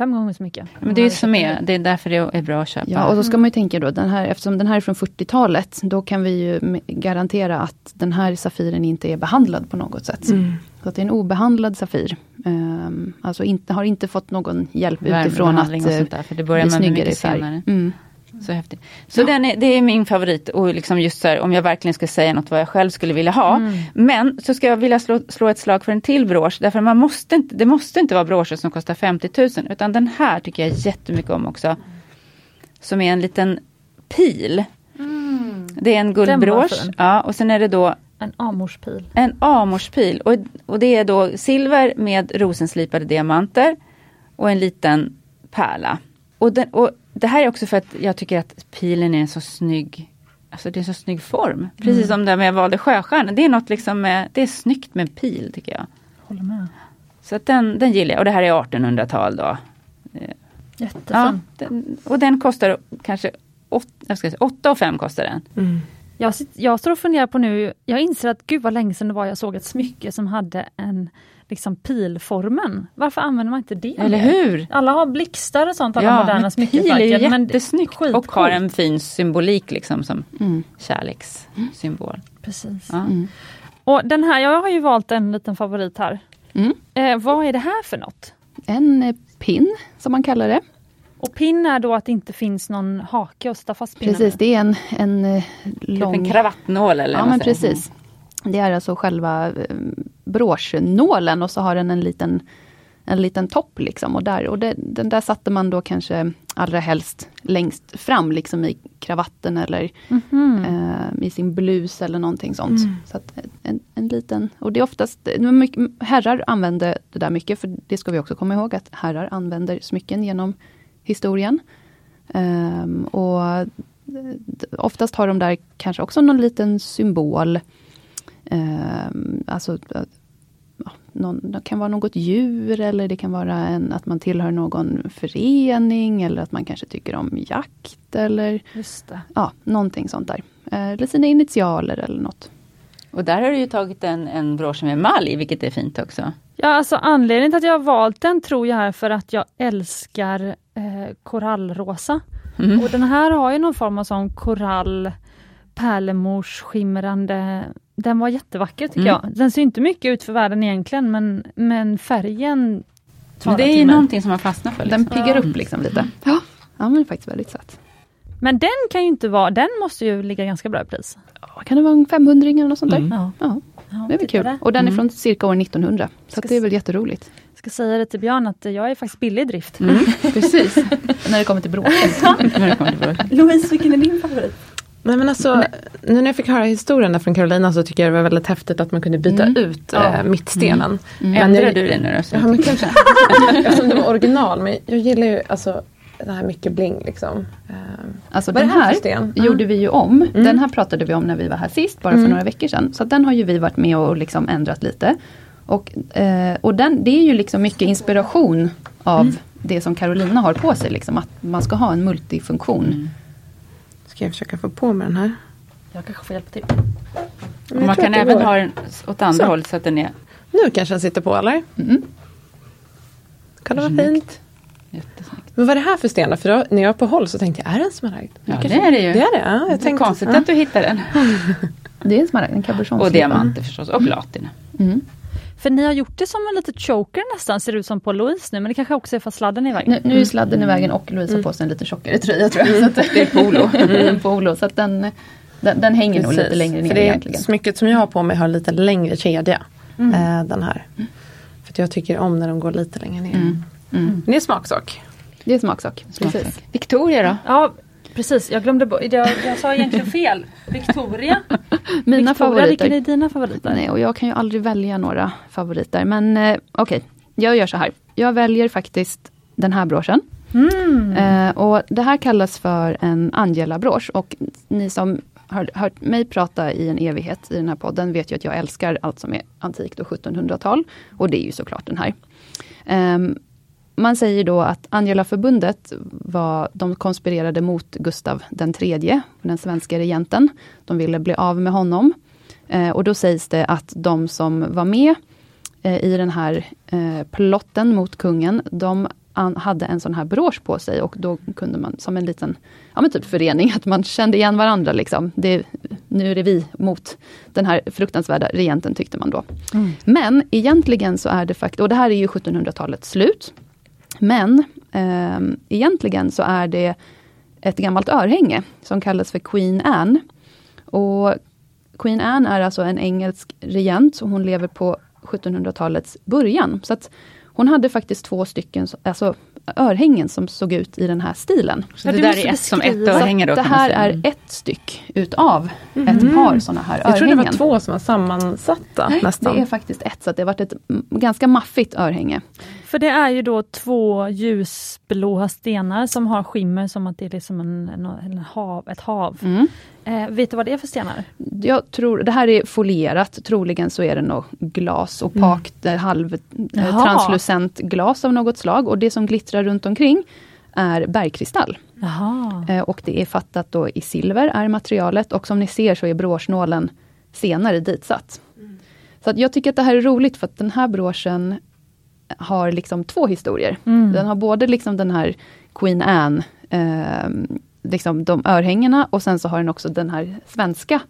fem gånger så mycket. Men det är ju som är, det är därför det är bra att köpa. Ja, och då ska man ju tänka då, den här, eftersom den här är från 40-talet, då kan vi ju garantera att den här Safiren inte är behandlad på något sätt. Mm. Så att det är en obehandlad Safir. Ehm, alltså inte, har inte fått någon hjälp utifrån att och eh, sånt där, för det börjar bli man med snyggare i färg. senare. Mm. Så häftigt. Så den är, det är min favorit och liksom just så här, om jag verkligen ska säga något vad jag själv skulle vilja ha. Mm. Men så ska jag vilja slå, slå ett slag för en till brosch. Därför man måste inte, det måste inte vara broscher som kostar 50 000. Utan den här tycker jag jättemycket om också. Som är en liten pil. Det är en guldbrosch. Ja, och sen är det då En amorspil. en amorspil. Och, och det är då silver med rosenslipade diamanter. Och en liten pärla. Och, den, och det här är också för att jag tycker att pilen är en så snygg Alltså det är en så snygg form. Precis som det med jag valde sjöstjärnan. Det är något liksom med, det är snyggt med en pil tycker jag. Håller med. Så att den, den gillar jag. Och det här är 1800-tal då. Jättefin. Ja, den, och den kostar kanske 8 och 5 kostar den. Mm. Jag, sitter, jag står och funderar på nu, jag inser att gud vad länge sedan det var jag såg ett smycke som hade en liksom pilformen. Varför använder man inte det? Eller hur? Alla har blixtar och sånt, alla Ja, moderna men pil är ju smyckesmärken. men jättesnyggt och har en fin symbolik liksom som Mm. kärlekssymbol. Precis. Ja. Mm. Och den här, jag har ju valt en liten favorit här. Mm. Eh, vad är det här för något? En eh, pin, som man kallar det. Och pin är då att det inte finns någon hake att sätta fast pinnen Precis, med. det är en, en eh, Typ lång... en kravattnål eller Ja men precis. Det är alltså själva eh, broschnålen och så har den en liten, en liten topp liksom. Och, där, och det, den där satte man då kanske allra helst längst fram liksom i kravatten eller Mhm. eh, i sin blus eller någonting sånt. Så att en, en liten, och det är oftast, mycket, herrar använder det där mycket, för det ska vi också komma ihåg att herrar använder smycken genom historien. Ehm, och oftast har de där kanske också någon liten symbol. Ehm, alltså, eh, ja, någon, det kan vara något djur eller det kan vara en, att man tillhör någon förening eller att man kanske tycker om jakt eller Just det. ja, någonting sånt där. Eh, Eller sina initialer eller något. Och där har du ju tagit en, en brosch med emalj, vilket är fint också. Ja, alltså anledningen till att jag har valt den tror jag är för att jag älskar eh, korallrosa. Mm. Och den här har ju någon form av sån korall, pärlemors skimrande. Den var jättevacker tycker Mm. jag. Den ser inte mycket ut för världen egentligen men, men färgen Men det är ju någonting som man fastnar för. Den Liksom. piggar upp liksom lite. Ja, ja men faktiskt väldigt söt. Men den kan ju inte vara, den måste ju ligga ganska bra i pris. Ja, kan det vara en 500 eller något sånt där? Mm. Ja. Ja, Ja, det är väl kul. Och den är Mm. från cirka år 1900. Så det är väl jätteroligt. Jag ska säga det till Björn att jag är faktiskt billig i drift. Mm. Precis. När det kommer till bråk. När det kommer till brosch. Louise, vilken är din favorit? Nej men alltså, nu när jag fick höra historien där från Carolina så tycker jag det var väldigt häftigt att man kunde byta Mm. ut Ja. eh, mittstenen. Mm. Men Ändrar jag- du det nu då? Ja men kanske, eftersom det var original. Men jag gillar ju alltså det här mycket bling liksom. Eh, Alltså den det här här gjorde vi ju om. Mm. Den här pratade vi om när vi var här sist, bara för Mm. några veckor sedan. Så att den har ju vi varit med och liksom ändrat lite. Och, eh, och den, det är ju liksom mycket inspiration av Mm. det som Carolina har på sig. Liksom, att man ska ha en multifunktion. Mm. Ska jag försöka få på med den här. Jag kanske får hjälpa till. Men jag man kan att det även går. ha den åt andra Så. hållet så att den är Nu kanske den sitter på eller? Mm. Kolla vad Snyggt. fint. jättesnyggt. Men vad är det här för sten då? För då, när jag var på håll så tänkte jag, är det en smaragd? Ja, Kanske- det är det ju. Det är det? Ja, Det är jag tänkte, konstigt ja. att du hittar den. Det är en smaragd, en cabochon. Och diamanter förstås, och platina. Mm. För ni har gjort det som en liten choker nästan, ser det ut som på Louise nu, men det kanske också är för sladden är i vägen. Nu, nu är sladden i vägen och Louise har på sig en lite tjockare tröja tror jag. Så att det är polo. en polo. Så att den, den, den hänger nog lite Precis. längre ner För det är egentligen. smycket som jag har på mig har lite längre kedja. Mm. Eh, den här. För att jag tycker om när de går lite längre ner. Mm. Mm. Men det är smaksak. Det är smaksak. Precis. Victoria då? Ja, precis. Jag glömde bort. Jag, jag sa egentligen fel. Victoria. Mina Victoria, favoriter. vilken är dina favoriter? Nej, och jag kan ju aldrig välja några favoriter. Men eh, okej, jag gör så här. Jag väljer faktiskt den här broschen. Mm. Eh, och det här kallas för en Angela-brosch. Och ni som har hört mig prata i en evighet i den här podden vet ju att jag älskar allt som är antikt och 1700-tal. Och det är ju såklart den här. Ehm, man säger då att Angela-förbundet var, de konspirerade mot Gustav den tredje, den svenska regenten. De ville bli av med honom. Eh, och då sägs det att de som var med eh, i den här eh, plotten mot kungen, de an, hade en sån här brosch på sig och då kunde man som en liten ja, men typ förening, att man kände igen varandra. Liksom. Det, nu är det vi mot den här fruktansvärda regenten tyckte man då. Mm. Men egentligen så är det faktiskt, och det här är ju 1700-talets slut. Men eh, egentligen så är det ett gammalt örhänge som kallas för Queen Anne. Och Queen Anne är alltså en engelsk regent och hon lever på 1700-talets början. Så att hon hade faktiskt två stycken alltså, örhängen som såg ut i den här stilen. Så det där är ett som ett örhänge då det här är ett styck utav ett par sådana här Jag trodde det örhängen. var två som var sammansatta Nej, nästan. det är faktiskt ett, så att det har varit ett mm, ganska maffigt örhänge. För det är ju då två ljusblåa stenar som har skimmer som att det är liksom en, en, hav, ett hav. Mm. Eh, vet du vad det är för stenar? Jag tror, det här är folierat, troligen så är det nog glas, opakt, mm. halv eh, Jaha. translucent glas av något slag. Och det som glittrar runt omkring är bergkristall. Eh, och det är fattat då i silver, är materialet. Och som ni ser så är broschnålen senare ditsatt. Så att jag tycker att det här är roligt för att den här broschen har liksom två historier. Mm. Den har både liksom den här Queen Anne, eh, liksom de örhängena och sen så har den också den här svenska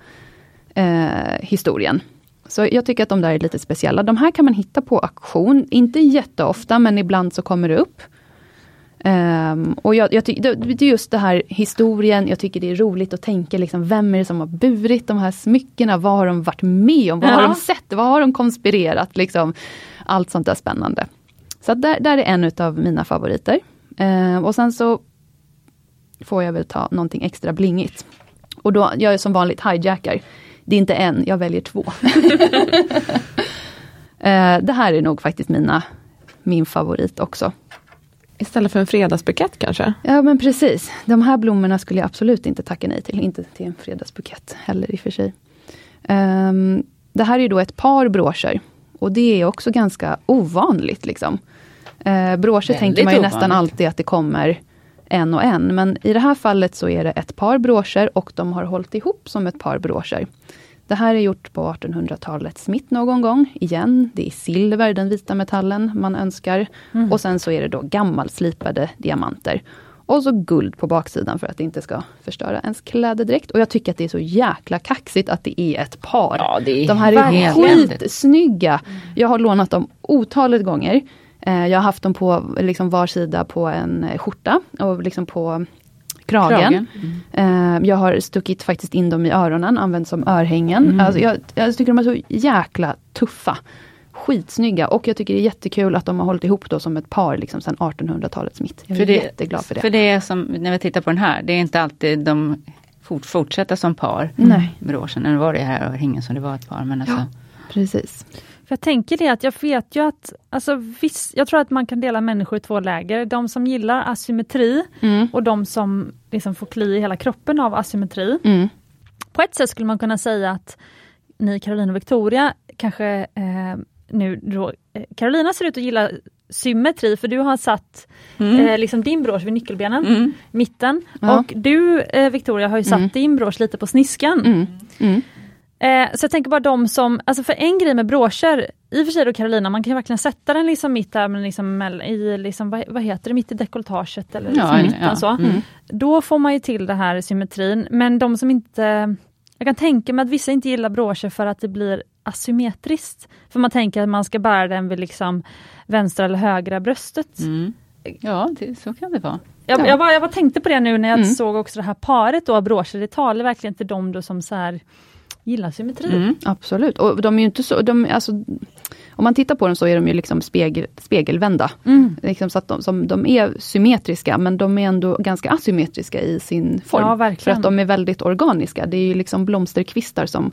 eh, historien. Så jag tycker att de där är lite speciella. De här kan man hitta på auktion, inte jätteofta men ibland så kommer det upp. Ehm, och jag, jag tycker, det, är just det här historien, jag tycker det är roligt att tänka liksom, vem är det som har burit de här smyckena? Vad har de varit med om? Vad har Ja. de sett? Vad har de konspirerat? Liksom, allt sånt där spännande. Så där, där är en utav mina favoriter. Ehm, och sen så får jag väl ta någonting extra blingigt. Och då, jag är som vanligt hijackar. Det är inte en, jag väljer två. Eh, det här är nog faktiskt mina, min favorit också. Istället för en fredagsbukett kanske? Ja men precis. De här blommorna skulle jag absolut inte tacka nej till. Inte till en fredagsbukett heller i och för sig. Ehm, det här är då ett par broscher. Och det är också ganska ovanligt. Liksom. Eh, broscher tänker man ju ovanligt. nästan alltid att det kommer en och en. Men i det här fallet så är det ett par broscher och de har hållit ihop som ett par broscher. Det här är gjort på 1800-talets mitt någon gång. Igen, det är silver, den vita metallen man önskar. Och sen så är det då gammalslipade diamanter. Och så guld på baksidan för att det inte ska förstöra ens kläder direkt. Och jag tycker att det är så jäkla kaxigt att det är ett par. Ja, det är De här är skitsnygga. Jag har lånat dem otaligt gånger. Eh, Jag har haft dem på liksom var sida på en eh, skjorta och liksom på kragen. Kragen. Eh, Jag har stuckit faktiskt in dem i öronen, använt som örhängen. Mm. Alltså jag, jag tycker de är så jäkla tuffa. Skitsnygga och jag tycker det är jättekul att de har hållit ihop då som ett par liksom sedan 1800-talets mitt. Jag är För det- jätteglad för det. För det är som, när vi tittar på den här, det är inte alltid de fort, fortsätter som par. Nej. Broschen, nu var det här örhängen som det var ett par. Men alltså, Precis. För jag tänker det att jag vet ju att, alltså viss, jag tror att man kan dela människor i två läger. De som gillar asymmetri Mm. och de som liksom får kli i hela kroppen av asymmetri. Mm. På ett sätt skulle man kunna säga att ni Carolina och Victoria kanske eh, nu då, eh, Carolina ser ut att gilla symmetri för du har satt eh, liksom din brosch vid nyckelbenen, mm. mitten. Ja. Och du eh, Victoria har ju satt Mm. din brosch lite på sniskan. Mm. Mm. Eh, så jag tänker bara de som, alltså för en grej med broscher, i och för sig då Carolina, man kan verkligen sätta den liksom mitt där, men liksom i, liksom, vad, vad heter det, mitt i dekolletaget eller liksom Ja, mitten ja. så. Mm. Då får man ju till det här symmetrin, men de som inte, jag kan tänka mig att vissa inte gillar broscher för att det blir asymmetriskt. För man tänker att man ska bära den vid liksom vänstra eller högra bröstet. Mm. Ja, det, så kan det vara. Jag, Ja. jag, bara, jag bara tänkte på det nu när jag Mm. såg också det här paret då det talar verkligen till dem då som så här gillar symmetri. Mm. Absolut. Och de är ju inte så, de, alltså, om man tittar på dem så är de ju liksom spegel, spegelvända. Mm. Liksom så att de, som, de är symmetriska men de är ändå ganska asymmetriska i sin form. Ja, för att de är väldigt organiska. Det är ju liksom blomsterkvistar som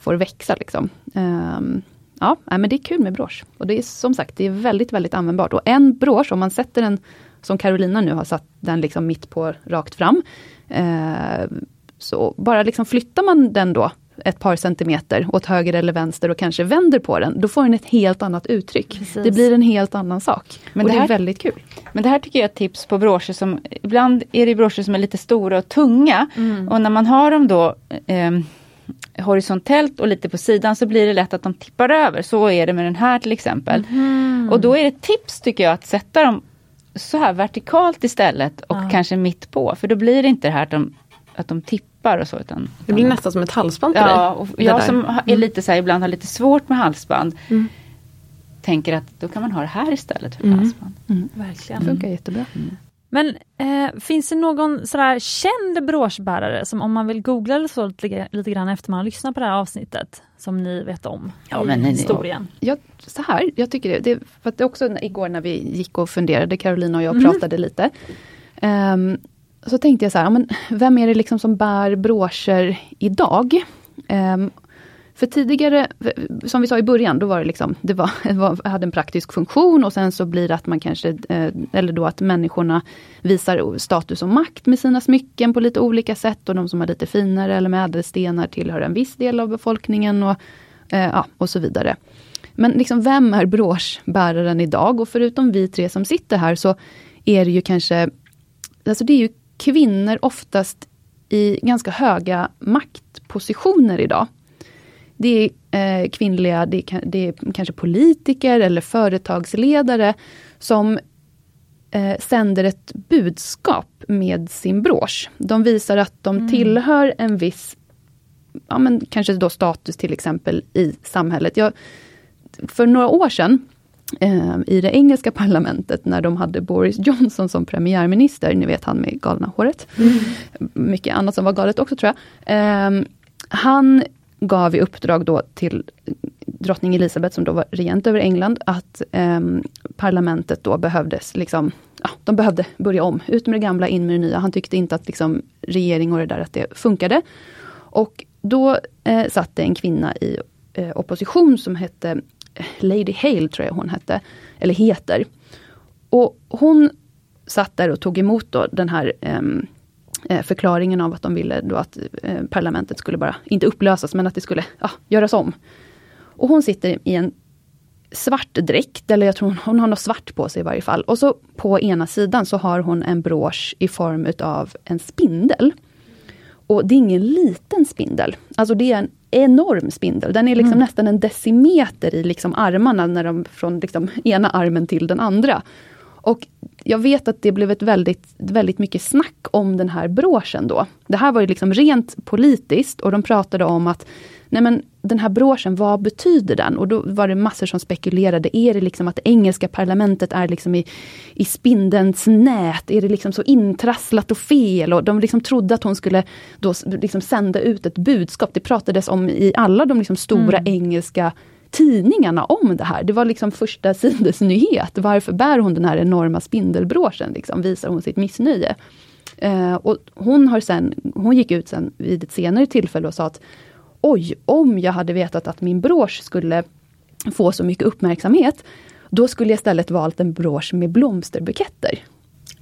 får växa. Liksom. Ehm, ja, men det är kul med brosch. Och det är som sagt, det är väldigt, väldigt användbart. Och en brosch, om man sätter den, som Carolina nu har satt den liksom mitt på rakt fram. eh, så bara liksom flyttar man den då ett par centimeter åt höger eller vänster och kanske vänder på den, då får den ett helt annat uttryck. Precis. Det blir en helt annan sak. Men och det det, här- är väldigt kul. Men det här tycker jag är ett tips på broscher som, ibland är det broscher som är lite stora och tunga. Och när man har dem då eh, horisontellt och lite på sidan så blir det lätt att de tippar över. Så är det med den här till exempel. Och då är det tips tycker jag att sätta dem så här vertikalt istället och Ja. kanske mitt på. För då blir det inte det här att de, att de tippar och så. Utan, Det blir nästan som ett halsband på Ja, dig. och jag där. som är lite så här, ibland har lite svårt med halsband. Mm. Tänker att då kan man ha det här istället för Mm. halsband. Verkligen. Det funkar jättebra. Men eh, finns det någon sådär känd broschbärare som om man vill googla eller så lite, lite grann efter man har lyssnat på det här avsnittet som ni vet om Ja, i men historien? Jag, så här, jag tycker det, det för att det också igår när vi gick och funderade, Carolina och jag Mm. pratade lite. ehm, så tänkte jag så här, men vem är det liksom som bär broscher idag? Ehm, för tidigare, som vi sa i början, då var det liksom, det var, var, hade en praktisk funktion och sen så blir det att man kanske, eh, eller då att människorna visar status och makt med sina smycken på lite olika sätt och de som har lite finare eller med ädelstenar tillhör en viss del av befolkningen och, eh, ja, och så vidare. Men liksom, vem är broschbäraren idag? Och förutom vi tre som sitter här så är det ju kanske, alltså det är ju kvinnor oftast i ganska höga maktpositioner idag. Det är eh, kvinnliga, det är, det är kanske politiker eller företagsledare som eh, sänder ett budskap med sin brosch. De visar att de tillhör en viss, ja men kanske då status till exempel i samhället. Jag, för några år sedan eh, i det engelska parlamentet när de hade Boris Johnson som premiärminister, ni vet han med galna håret. Mycket annat som var galet också tror jag. Eh, han gav i uppdrag då till drottning Elizabeth som då var regent över England att eh, parlamentet då behövdes liksom, ja, de behövde börja om. Ut med det gamla, in med det nya. Han tyckte inte att liksom, regering och det där att det funkade. Och då eh, satt det en kvinna i eh, opposition som hette eh, Lady Hale, tror jag hon hette, eller heter. Och hon satt där och tog emot då den här eh, förklaringen av att de ville då att eh, parlamentet skulle bara, inte upplösas, men att det skulle ja, göras om. Och hon sitter i en svart dräkt, eller jag tror hon, hon har något svart på sig i varje fall. Och så på ena sidan så har hon en brosch i form utav en spindel. Och det är ingen liten spindel. Alltså det är en enorm spindel. Den är liksom mm. nästan en decimeter i liksom armarna, när de, från liksom ena armen till den andra. Och jag vet att det blev ett väldigt, väldigt mycket snack om den här broschen då. Det här var ju liksom rent politiskt och de pratade om att nej men den här broschen, vad betyder den? Och då var det massor som spekulerade. Är det liksom att det engelska parlamentet är liksom i, i spindelns nät? Är det liksom så intrasslat och fel? Och de liksom trodde att hon skulle då liksom sända ut ett budskap. Det pratades om i alla de liksom stora mm. engelska tidningarna om det här. Det var liksom första sidesnyhet. Varför bär hon den här enorma spindelbråsen? Liksom, visar hon sitt missnöje. Eh, och hon, har sen, hon gick ut sen vid ett senare tillfälle och sa att oj, om jag hade vetat att min brosch skulle få så mycket uppmärksamhet, då skulle jag istället valt en brosch med blomsterbuketter.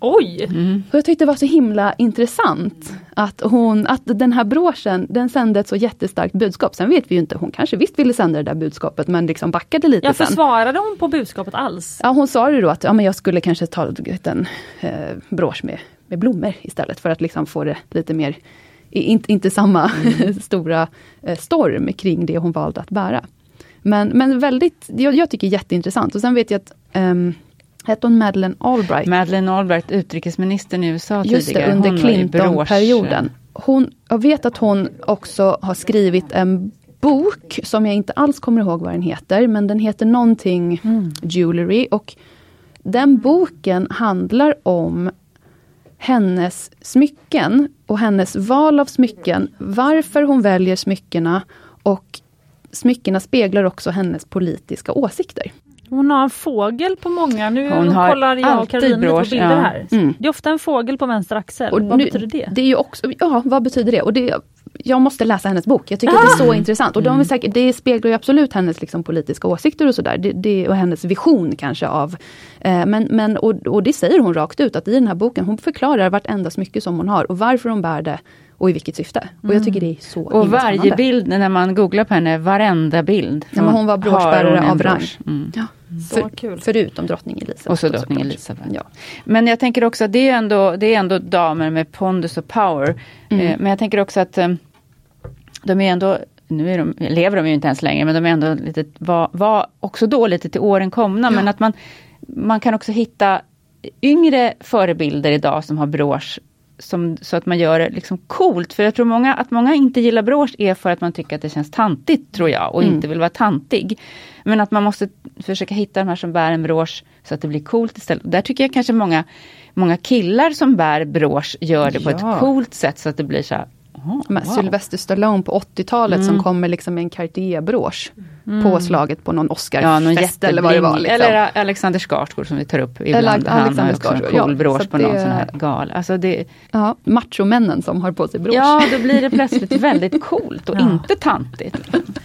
Oj! Mm. jag tyckte det var så himla intressant att, hon, att den här broschen, den sände ett så jättestarkt budskap. Sen vet vi ju inte, hon kanske visst ville sända det där budskapet men liksom backade lite ja, sen. Försvarade hon på budskapet alls? Ja, hon sa det då att ja, men jag skulle kanske ta en eh, brosch med, med blommor istället för att liksom få det lite mer inte, inte samma mm. stora eh, storm kring det hon valde att bära. Men, men väldigt, jag, jag tycker jätteintressant. Och sen vet jag att um, Hette hon Madeleine Albright? Madeleine Albright, utrikesministern i USA Just tidigare. Det, under Clinton-perioden. Hon, jag vet att hon också har skrivit en bok som jag inte alls kommer ihåg vad den heter, men den heter någonting mm. Jewelry. Och den boken handlar om hennes smycken och hennes val av smycken, varför hon väljer smyckena och smyckena speglar också hennes politiska åsikter. Hon har en fågel på många, nu hon har kollar jag och Caroline på bilder ja. här. Mm. Det är ofta en fågel på vänster axel, och vad nu, betyder det? Det är ju också, ja vad betyder det? Och det jag måste läsa hennes bok. Jag tycker ah! det är så ah! intressant. Och de är mm. säkert, det speglar ju absolut hennes liksom, politiska åsikter och sådär. Det, det, och hennes vision kanske av... Eh, men, men, och, och det säger hon rakt ut, att i den här boken, hon förklarar vartenda smycke som hon har och varför hon bär det och i vilket syfte. Och jag mm. tycker det är så Och varje bild, när man googlar på henne, varenda bild. Ja, men hon var broschbärare av rang. Mm. Ja. Så kul. Förutom drottning Elisabeth. Och så drottning Elisabeth. Ja. Men jag tänker också att det är ändå, det är ändå damer med pondus och power. Mm. Eh, men jag tänker också att eh, de är ändå, nu är de, lever de ju inte ens längre, men de är ändå lite, var, var också då lite till åren komna. Ja. Men att man, man kan också hitta yngre förebilder idag som har brosch som, så att man gör det liksom coolt. För jag tror många, att många inte gillar brosch är för att man tycker att det känns tantigt, tror jag, och mm. inte vill vara tantig. Men att man måste försöka hitta de här som bär en brosch så att det blir coolt istället. Där tycker jag kanske många, många killar som bär brosch gör det ja. på ett coolt sätt så att det blir så här, Aha, wow. Sylvester Stallone på 80-talet mm. som kommer liksom med en Cartier-brosch. Mm. Påslaget på någon Oscarfest ja, eller vad det var. Liksom. Eller Alexander Skarsgård som vi tar upp ibland. Eller Han har också en cool ja, brosch på någon sån här gal. Alltså det, ja, machomännen som har på sig brosch. Ja, då blir det plötsligt väldigt coolt och ja. inte tantigt.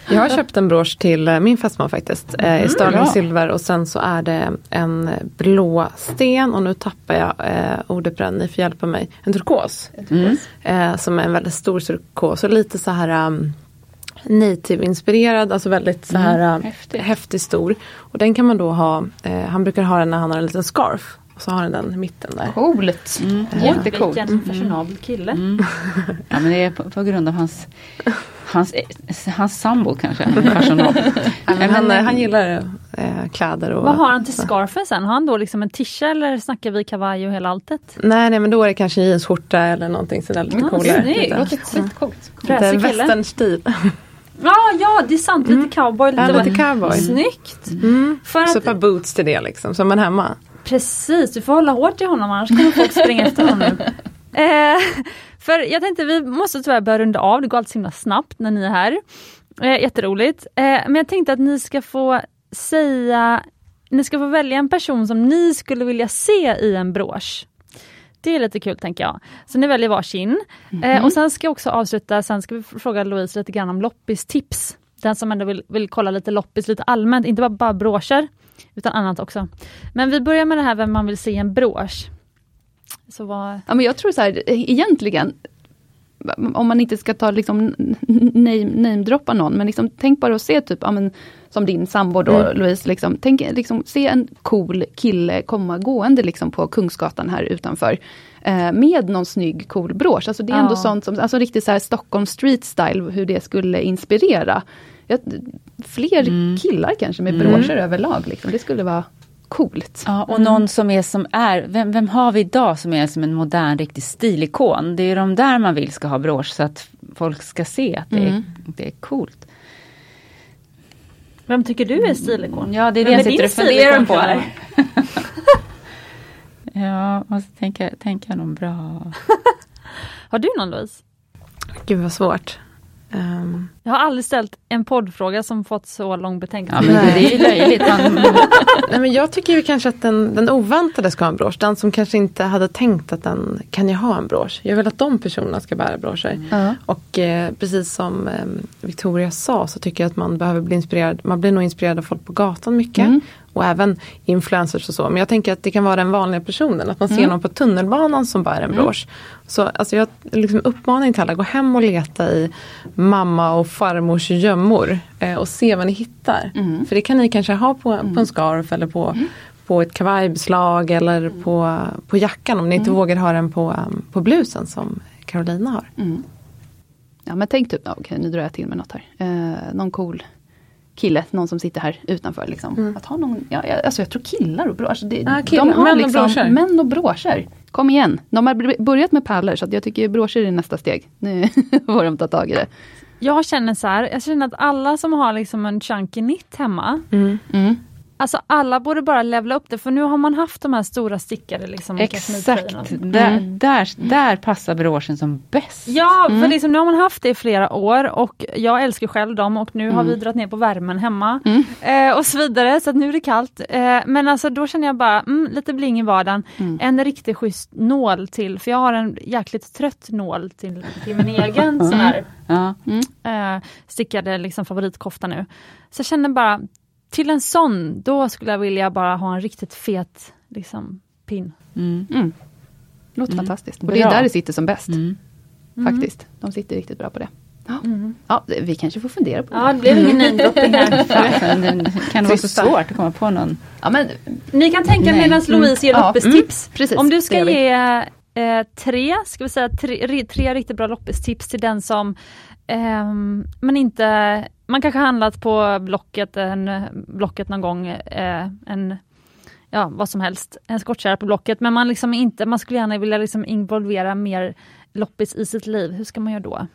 Jag har köpt en brosch till eh, min fästman faktiskt. Eh, mm, I sterling silver och sen så är det en blå sten och nu tappar jag eh, ordet på den, ni får hjälpa mig. En turkos. Mm. Eh, som är en väldigt stor turkos och lite så här um, native-inspirerad, alltså väldigt så här mm, häftig. häftig. stor. Och den kan man då ha, eh, han brukar ha den när han har en liten scarf. Och så har han den i mitten där. Coolt! Mm. Jättecoolt. Vilken fashionabel kille. Mm. Ja men det är på, på grund av hans Hans, hans sambo kanske? men han, han gillar eh, kläder. Och, Vad har han till scarfen sen? Har han då liksom en tisha eller snackar vi kavaj och hela alltet? Nej, nej men då är det kanske jeansskjorta eller någonting sådär lite ah, coolare. Snyggt! Skitcoolt. Lite västernstil. Ja, ja det är sant. Lite mm. cowboy. Lite, ja, lite cowboy. Snyggt! Mm. För att, så ett par boots till det liksom, som en hemma. Precis, du får hålla hårt i honom annars kommer folk springa efter honom. Eh, för jag tänkte vi måste tyvärr börja runda av, det går alltid så himla snabbt när ni är här. Eh, jätteroligt. Eh, men jag tänkte att ni ska få säga, ni ska få välja en person som ni skulle vilja se i en brosch. Det är lite kul tänker jag. Så ni väljer varsin. Mm -hmm. eh, mhm. och sen ska jag också avsluta, sen ska vi fråga Louise lite grann om loppistips. Den som ändå vill, vill kolla lite loppis lite allmänt, inte bara, bara broscher, utan annat också. Men vi börjar med det här vem man vill se i en brosch. Så vad... ja, men jag tror så här, egentligen, om man inte ska ta liksom name, namedroppa någon, men liksom, tänk bara att se typ, ja, men, som din sambo då mm. Louise, liksom, tänk, liksom, se en cool kille komma gående liksom, på Kungsgatan här utanför. Eh, med någon snygg cool brosch. Alltså det är ja. ändå sånt som, alltså riktigt så här Stockholm street style, hur det skulle inspirera. Jag, fler mm. killar kanske med mm. broscher överlag, liksom. det skulle vara coolt. Ja, och mm. någon som är som är, vem, vem har vi idag som är som en modern riktig stilikon? Det är de där man vill ska ha brosch så att folk ska se att det, mm. är, det är coolt. Vem tycker du är stilikon? Ja, det är det jag sitter och funderar på. Här. ja, måste tänka, tänka någon bra. har du någon Louise? Gud vad svårt. Um. Jag har aldrig ställt en poddfråga som fått så lång betänketid. Ja, det är löjligt. Nej, men jag tycker ju kanske att den, den oväntade ska ha en brosch. Den som kanske inte hade tänkt att den kan jag ha en brosch. Jag vill att de personerna ska bära broscher. Mm. Och eh, precis som eh, Victoria sa så tycker jag att man behöver bli inspirerad. Man blir nog inspirerad av folk på gatan mycket. Mm och även influencers och så. Men jag tänker att det kan vara den vanliga personen, att man ser mm. någon på tunnelbanan som bär en mm. brosch. Så alltså jag liksom uppmaning till alla, gå hem och leta i mamma och farmors gömmor eh, och se vad ni hittar. Mm. För det kan ni kanske ha på, på en mm. scarf eller på, mm. på ett kavajbeslag eller mm. på, på jackan om ni inte vågar ha den på, på blusen som Carolina har. Ja men tänk typ, okej okay, nu drar jag till med något här. Eh, någon cool kille, någon som sitter här utanför. Liksom. Mm. Att ha någon, ja, alltså jag tror killar och broscher. Alltså ah, killar, de har män liksom, och broscher. Män och broscher. Kom igen, de har börjat med pärlor så jag tycker broscher är nästa steg. Nu får de ta tag i det. Jag känner så här, jag känner att alla som har liksom en chunky knit hemma mm. Mm. Alltså alla borde bara levla upp det för nu har man haft de här stora stickade liksom. Exakt, där, mm. där, där passar broschen som bäst. Ja, mm. för liksom, nu har man haft det i flera år och jag älskar själv dem och nu mm. har vi dragit ner på värmen hemma. Mm. Eh, och så vidare, så nu är det kallt. Eh, men alltså då känner jag bara, mm, lite bling i vardagen. Mm. En riktigt schysst nål till, för jag har en jäkligt trött nål till, till min egen sån här eh, stickade liksom favoritkofta nu. Så jag känner bara, till en sån, då skulle jag vilja bara ha en riktigt fet liksom, pin. Mm. Mm. Låter mm. fantastiskt. Och det är där det sitter som bäst. Mm. Mm. Faktiskt. De sitter riktigt bra på det. Ja. Mm. ja, vi kanske får fundera på det. Ja, det blev ingen namedropping här. det kan vara så svårt att komma på någon. Ja, men, Ni kan tänka medan Louise ger. Ja, Om du ska ge eh, tre, ska vi säga tre, tre riktigt bra loppestips till den som eh, man inte man kanske handlat på Blocket, en, Blocket någon gång, eh, en ja, vad som helst, en skottkärra på Blocket, men man, liksom inte, man skulle gärna vilja liksom involvera mer loppis i sitt liv. Hur ska man göra då?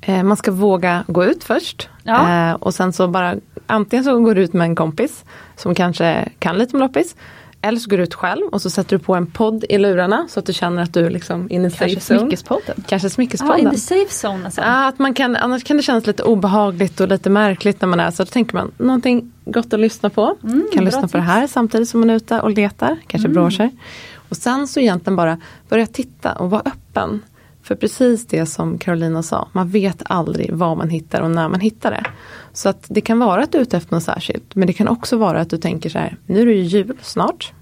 Eh, man ska våga gå ut först ja. eh, och sen så bara antingen så går du ut med en kompis som kanske kan lite om loppis eller så går du ut själv och så sätter du på en podd i lurarna så att du känner att du är liksom in the safe Kanske zone. Smyckespodden. Kanske smyckespodden. Ah, in the safe zone alltså. Ja, att man kan, annars kan det kännas lite obehagligt och lite märkligt när man är så. Då tänker man någonting gott att lyssna på. Mm, kan lyssna tips. på det här samtidigt som man är ute och letar, kanske mm. broscher. Och sen så egentligen bara börja titta och vara öppen. För precis det som Carolina sa, man vet aldrig vad man hittar och när man hittar det. Så att det kan vara att du är ute efter något särskilt. Men det kan också vara att du tänker så här, nu är det ju jul snart.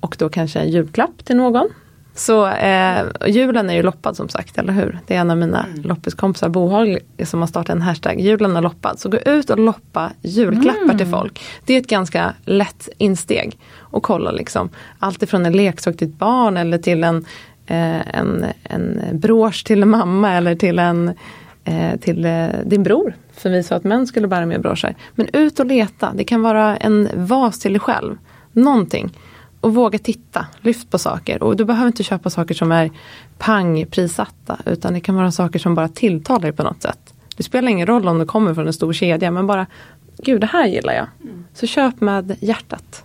Och då kanske en julklapp till någon. Så eh, julen är ju loppad som sagt, eller hur? Det är en av mina mm. loppiskompisar, Bohag, som har startat en hashtag, julen är loppad. Så gå ut och loppa julklappar mm. till folk. Det är ett ganska lätt insteg. Och kolla liksom, allt ifrån en leksak till ett barn eller till en, en, en brosch till en mamma eller till en eh, till eh, din bror. För vi sa att män skulle bära mer broscher. Men ut och leta, det kan vara en vas till dig själv. Någonting. Och våga titta, lyft på saker. Och du behöver inte köpa saker som är pangprissatta. Utan det kan vara saker som bara tilltalar dig på något sätt. Det spelar ingen roll om det kommer från en stor kedja men bara Gud det här gillar jag. Mm. Så köp med hjärtat.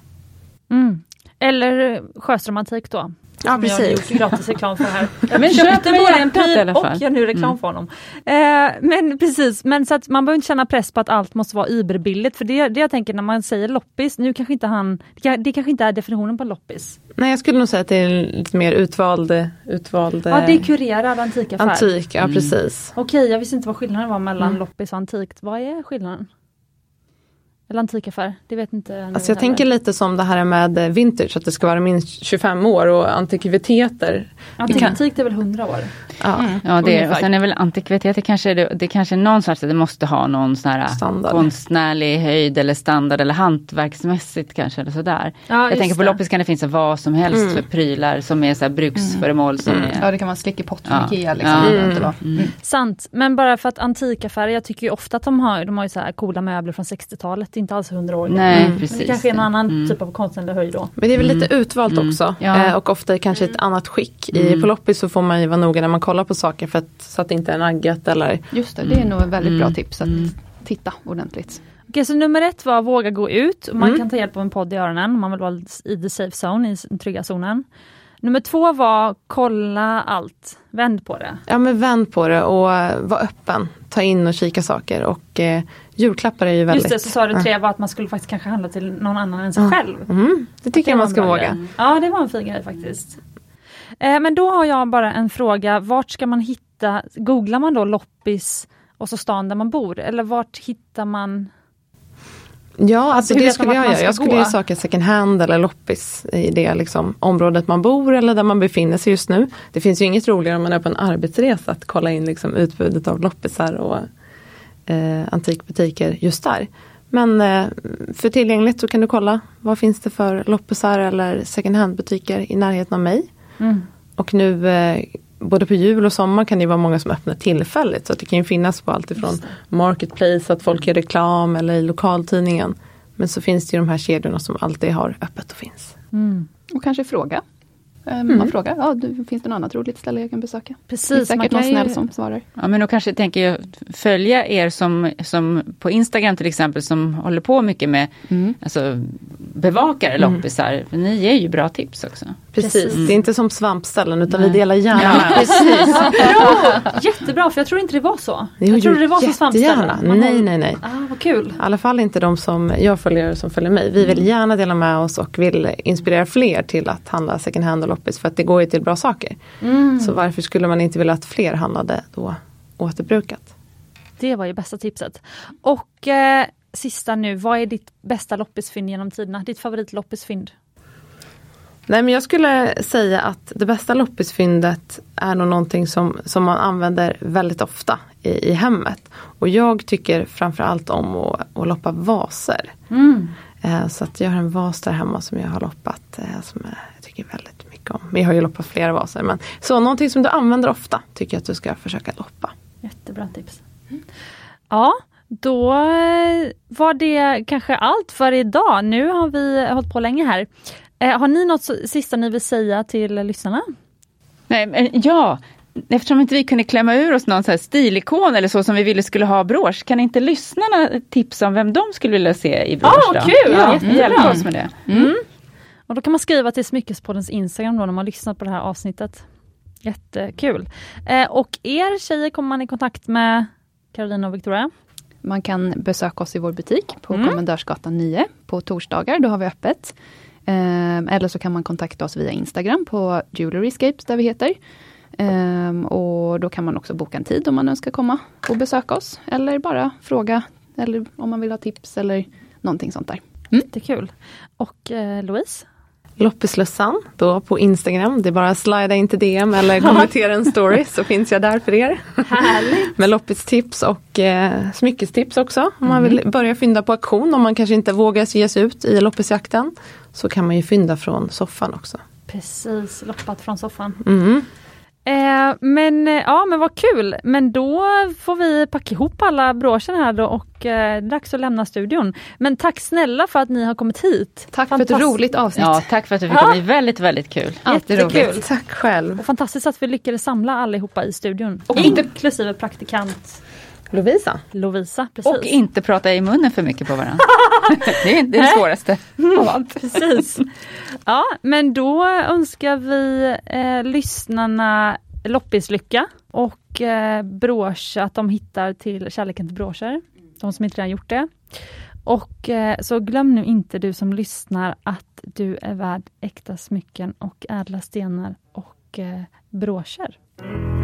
Mm. Eller Sjöströmantik då. Ja precis. Jag har gjort gratis reklam för här. Jag men köpte både en pryl och gör nu reklam mm. för honom. Eh, men precis, men så att man behöver inte känna press på att allt måste vara überbilligt. För det, det jag tänker när man säger loppis, nu kanske inte han, det kanske inte är definitionen på loppis. Nej jag skulle nog säga att det är lite mer utvald, utvald Ja det är kurerad antikaffär. Antik, ja mm. precis. Okej jag visste inte vad skillnaden var mellan mm. loppis och antikt. Vad är skillnaden? Eller antikaffär, det vet inte Alltså jag tänker lite som det här med eh, vintage, att det ska vara minst 25 år och antikviteter. Antik, kan- antik det är väl 100 år? Ja, Ja, det är, och sen är väl antikviteter kanske, det, det kanske är någonstans att det måste ha någon sån här Standard. konstnärlig höjd eller standard eller hantverksmässigt kanske eller sådär. Ja, jag tänker på loppis kan det finnas vad som helst Mm. för prylar som är så här bruksföremål. Som är, Ja det kan vara en slickepott från Ja. Ikea liksom. Mm. Sant, men bara för att antikaffärer, jag tycker ju ofta att de har, de har ju så här coola möbler från 60-talet, är inte alls 100 år. Nej, Mm. Men precis. det kanske är någon annan Mm. typ av konstnärlig höjd då. Men det är väl lite utvalt Mm. också Ja. eh, och ofta kanske ett annat skick. I, Mm. på loppis så får man ju vara noga när man kollar på saker för att, så att det inte är naggat eller Just det, det är nog ett väldigt bra Mm. tips att Mm. titta ordentligt. Okej, så nummer ett var våga gå ut. Man Mm. kan ta hjälp av en podd i öronen om man vill vara i the safe zone, i den trygga zonen. Nummer två var kolla allt, vänd på det. Ja men vänd på det och var öppen. Ta in och kika saker och eh, julklappar är ju väldigt... Just det, så sa du tre var att man skulle faktiskt kanske handla till någon annan än sig Ja. själv. Mm, det tycker jag man ska våga. grej. Ja, det var en fin grej faktiskt. Eh, men då har jag bara en fråga, vart ska man hitta, googlar man då loppis och så stan där man bor eller vart hittar man? Ja, alltså det skulle jag göra. Jag skulle gå? ju söka second hand eller loppis i det liksom, området man bor eller där man befinner sig just nu. Det finns ju inget roligare om man är på en arbetsresa att kolla in liksom, utbudet av loppisar och eh, antikbutiker just där. Men eh, för tillgängligt så kan du kolla vad finns det för loppisar eller second hand butiker i närheten av mig. Mm. Och nu eh, både på jul och sommar kan det vara många som öppnar tillfälligt. Så att det kan ju finnas på allt ifrån Marketplace, att folk gör reklam eller i lokaltidningen. Men så finns det ju de här kedjorna som alltid har öppet och finns. Mm. Och kanske fråga. Eh, Mm. Man frågar, ja, du, finns det något annat roligt ställe jag kan besöka? Det är Precis, man säkert någon snäll ju, som svarar. Ja men då kanske tänker jag följa er som, som på Instagram till exempel som håller på mycket med Mm. alltså, bevakare Mm. loppisar. För ni ger ju bra tips också. Precis, Precis. det är inte som svampställen utan Nej. vi delar gärna Ja, precis. Bra! Jättebra, för jag tror inte det var så. Jo, jag trodde det var så jättegärna. svampställen. Man Nej, nej, nej. Ah, vad kul. I alla fall inte de som jag följer som följer mig. Vi vill gärna dela med oss och vill inspirera fler till att handla second hand och loppis för att det går ju till bra saker. Mm. Så varför skulle man inte vilja att fler handlade då återbrukat? Det var ju bästa tipset. Och eh, sista nu, vad är ditt bästa loppisfynd genom tiderna? Ditt favoritloppisfynd? Nej men jag skulle säga att det bästa loppisfyndet är nog någonting som, som man använder väldigt ofta i, i hemmet. Och jag tycker framförallt om att, att loppa vaser. Mm. Eh, så att jag har en vas där hemma som jag har loppat eh, som jag, tycker väldigt mycket om. Men jag har ju loppat flera vaser. Men, så någonting som du använder ofta tycker jag att du ska försöka loppa. Jättebra tips. Ja, då eh, var det kanske allt för idag. Nu har vi hållit på länge här. Eh, har ni något sista ni vill säga till lyssnarna? Nej, men, ja, eftersom inte vi kunde klämma ur oss någon så här stilikon eller så som vi ville skulle ha brosch, kan inte lyssnarna tipsa om vem de skulle vilja se i brosch? Ah, då? kul! Ja, Jättebra. hjälp oss med det. Mm. Och då kan man skriva till Smyckespoddens Instagram då när man lyssnat på det här avsnittet. Jättekul. Eh, och er tjejer kommer man i kontakt med Carolina och Victoria. Man kan besöka oss i vår butik på Mm. Kommendörsgatan 9 på torsdagar, då har vi öppet. Ehm, eller så kan man kontakta oss via Instagram på Jewelryscapes där vi heter. Ehm, och då kan man också boka en tid om man önskar komma och besöka oss. Eller bara fråga, eller om man vill ha tips eller någonting sånt där. Mm. Jättekul. Och eh, Louise? Loppislussan då på Instagram. Det är bara att slida in till DM eller kommentera en story så finns jag där för er. Härligt! Med loppistips och eh, smyckestips också. Om man vill börja fynda på auktion om man kanske inte vågar ge sig ut i loppisjakten. Så kan man ju fynda från soffan också. Precis, loppat från soffan. Mm. Eh, men eh, ja, men vad kul! Men då får vi packa ihop alla broscherna här då och eh, dags att lämna studion. Men tack snälla för att ni har kommit hit. Tack för ett roligt avsnitt. Ja, tack för att du fick komma. Väldigt, väldigt kul. Jättekul. roligt. Tack själv. Och fantastiskt att vi lyckades samla allihopa i studion. Och Inklusive praktikant Lovisa. Lovisa. Precis. Och inte prata i munnen för mycket på varandra. det är det, svåraste av mm, allt. Precis. Ja, men då önskar vi eh, lyssnarna loppislycka och eh, brosch, att de hittar till kärleken till broscher. De som inte redan gjort det. Och eh, så glöm nu inte du som lyssnar att du är värd äkta smycken och ädla stenar och eh, broscher. Mm.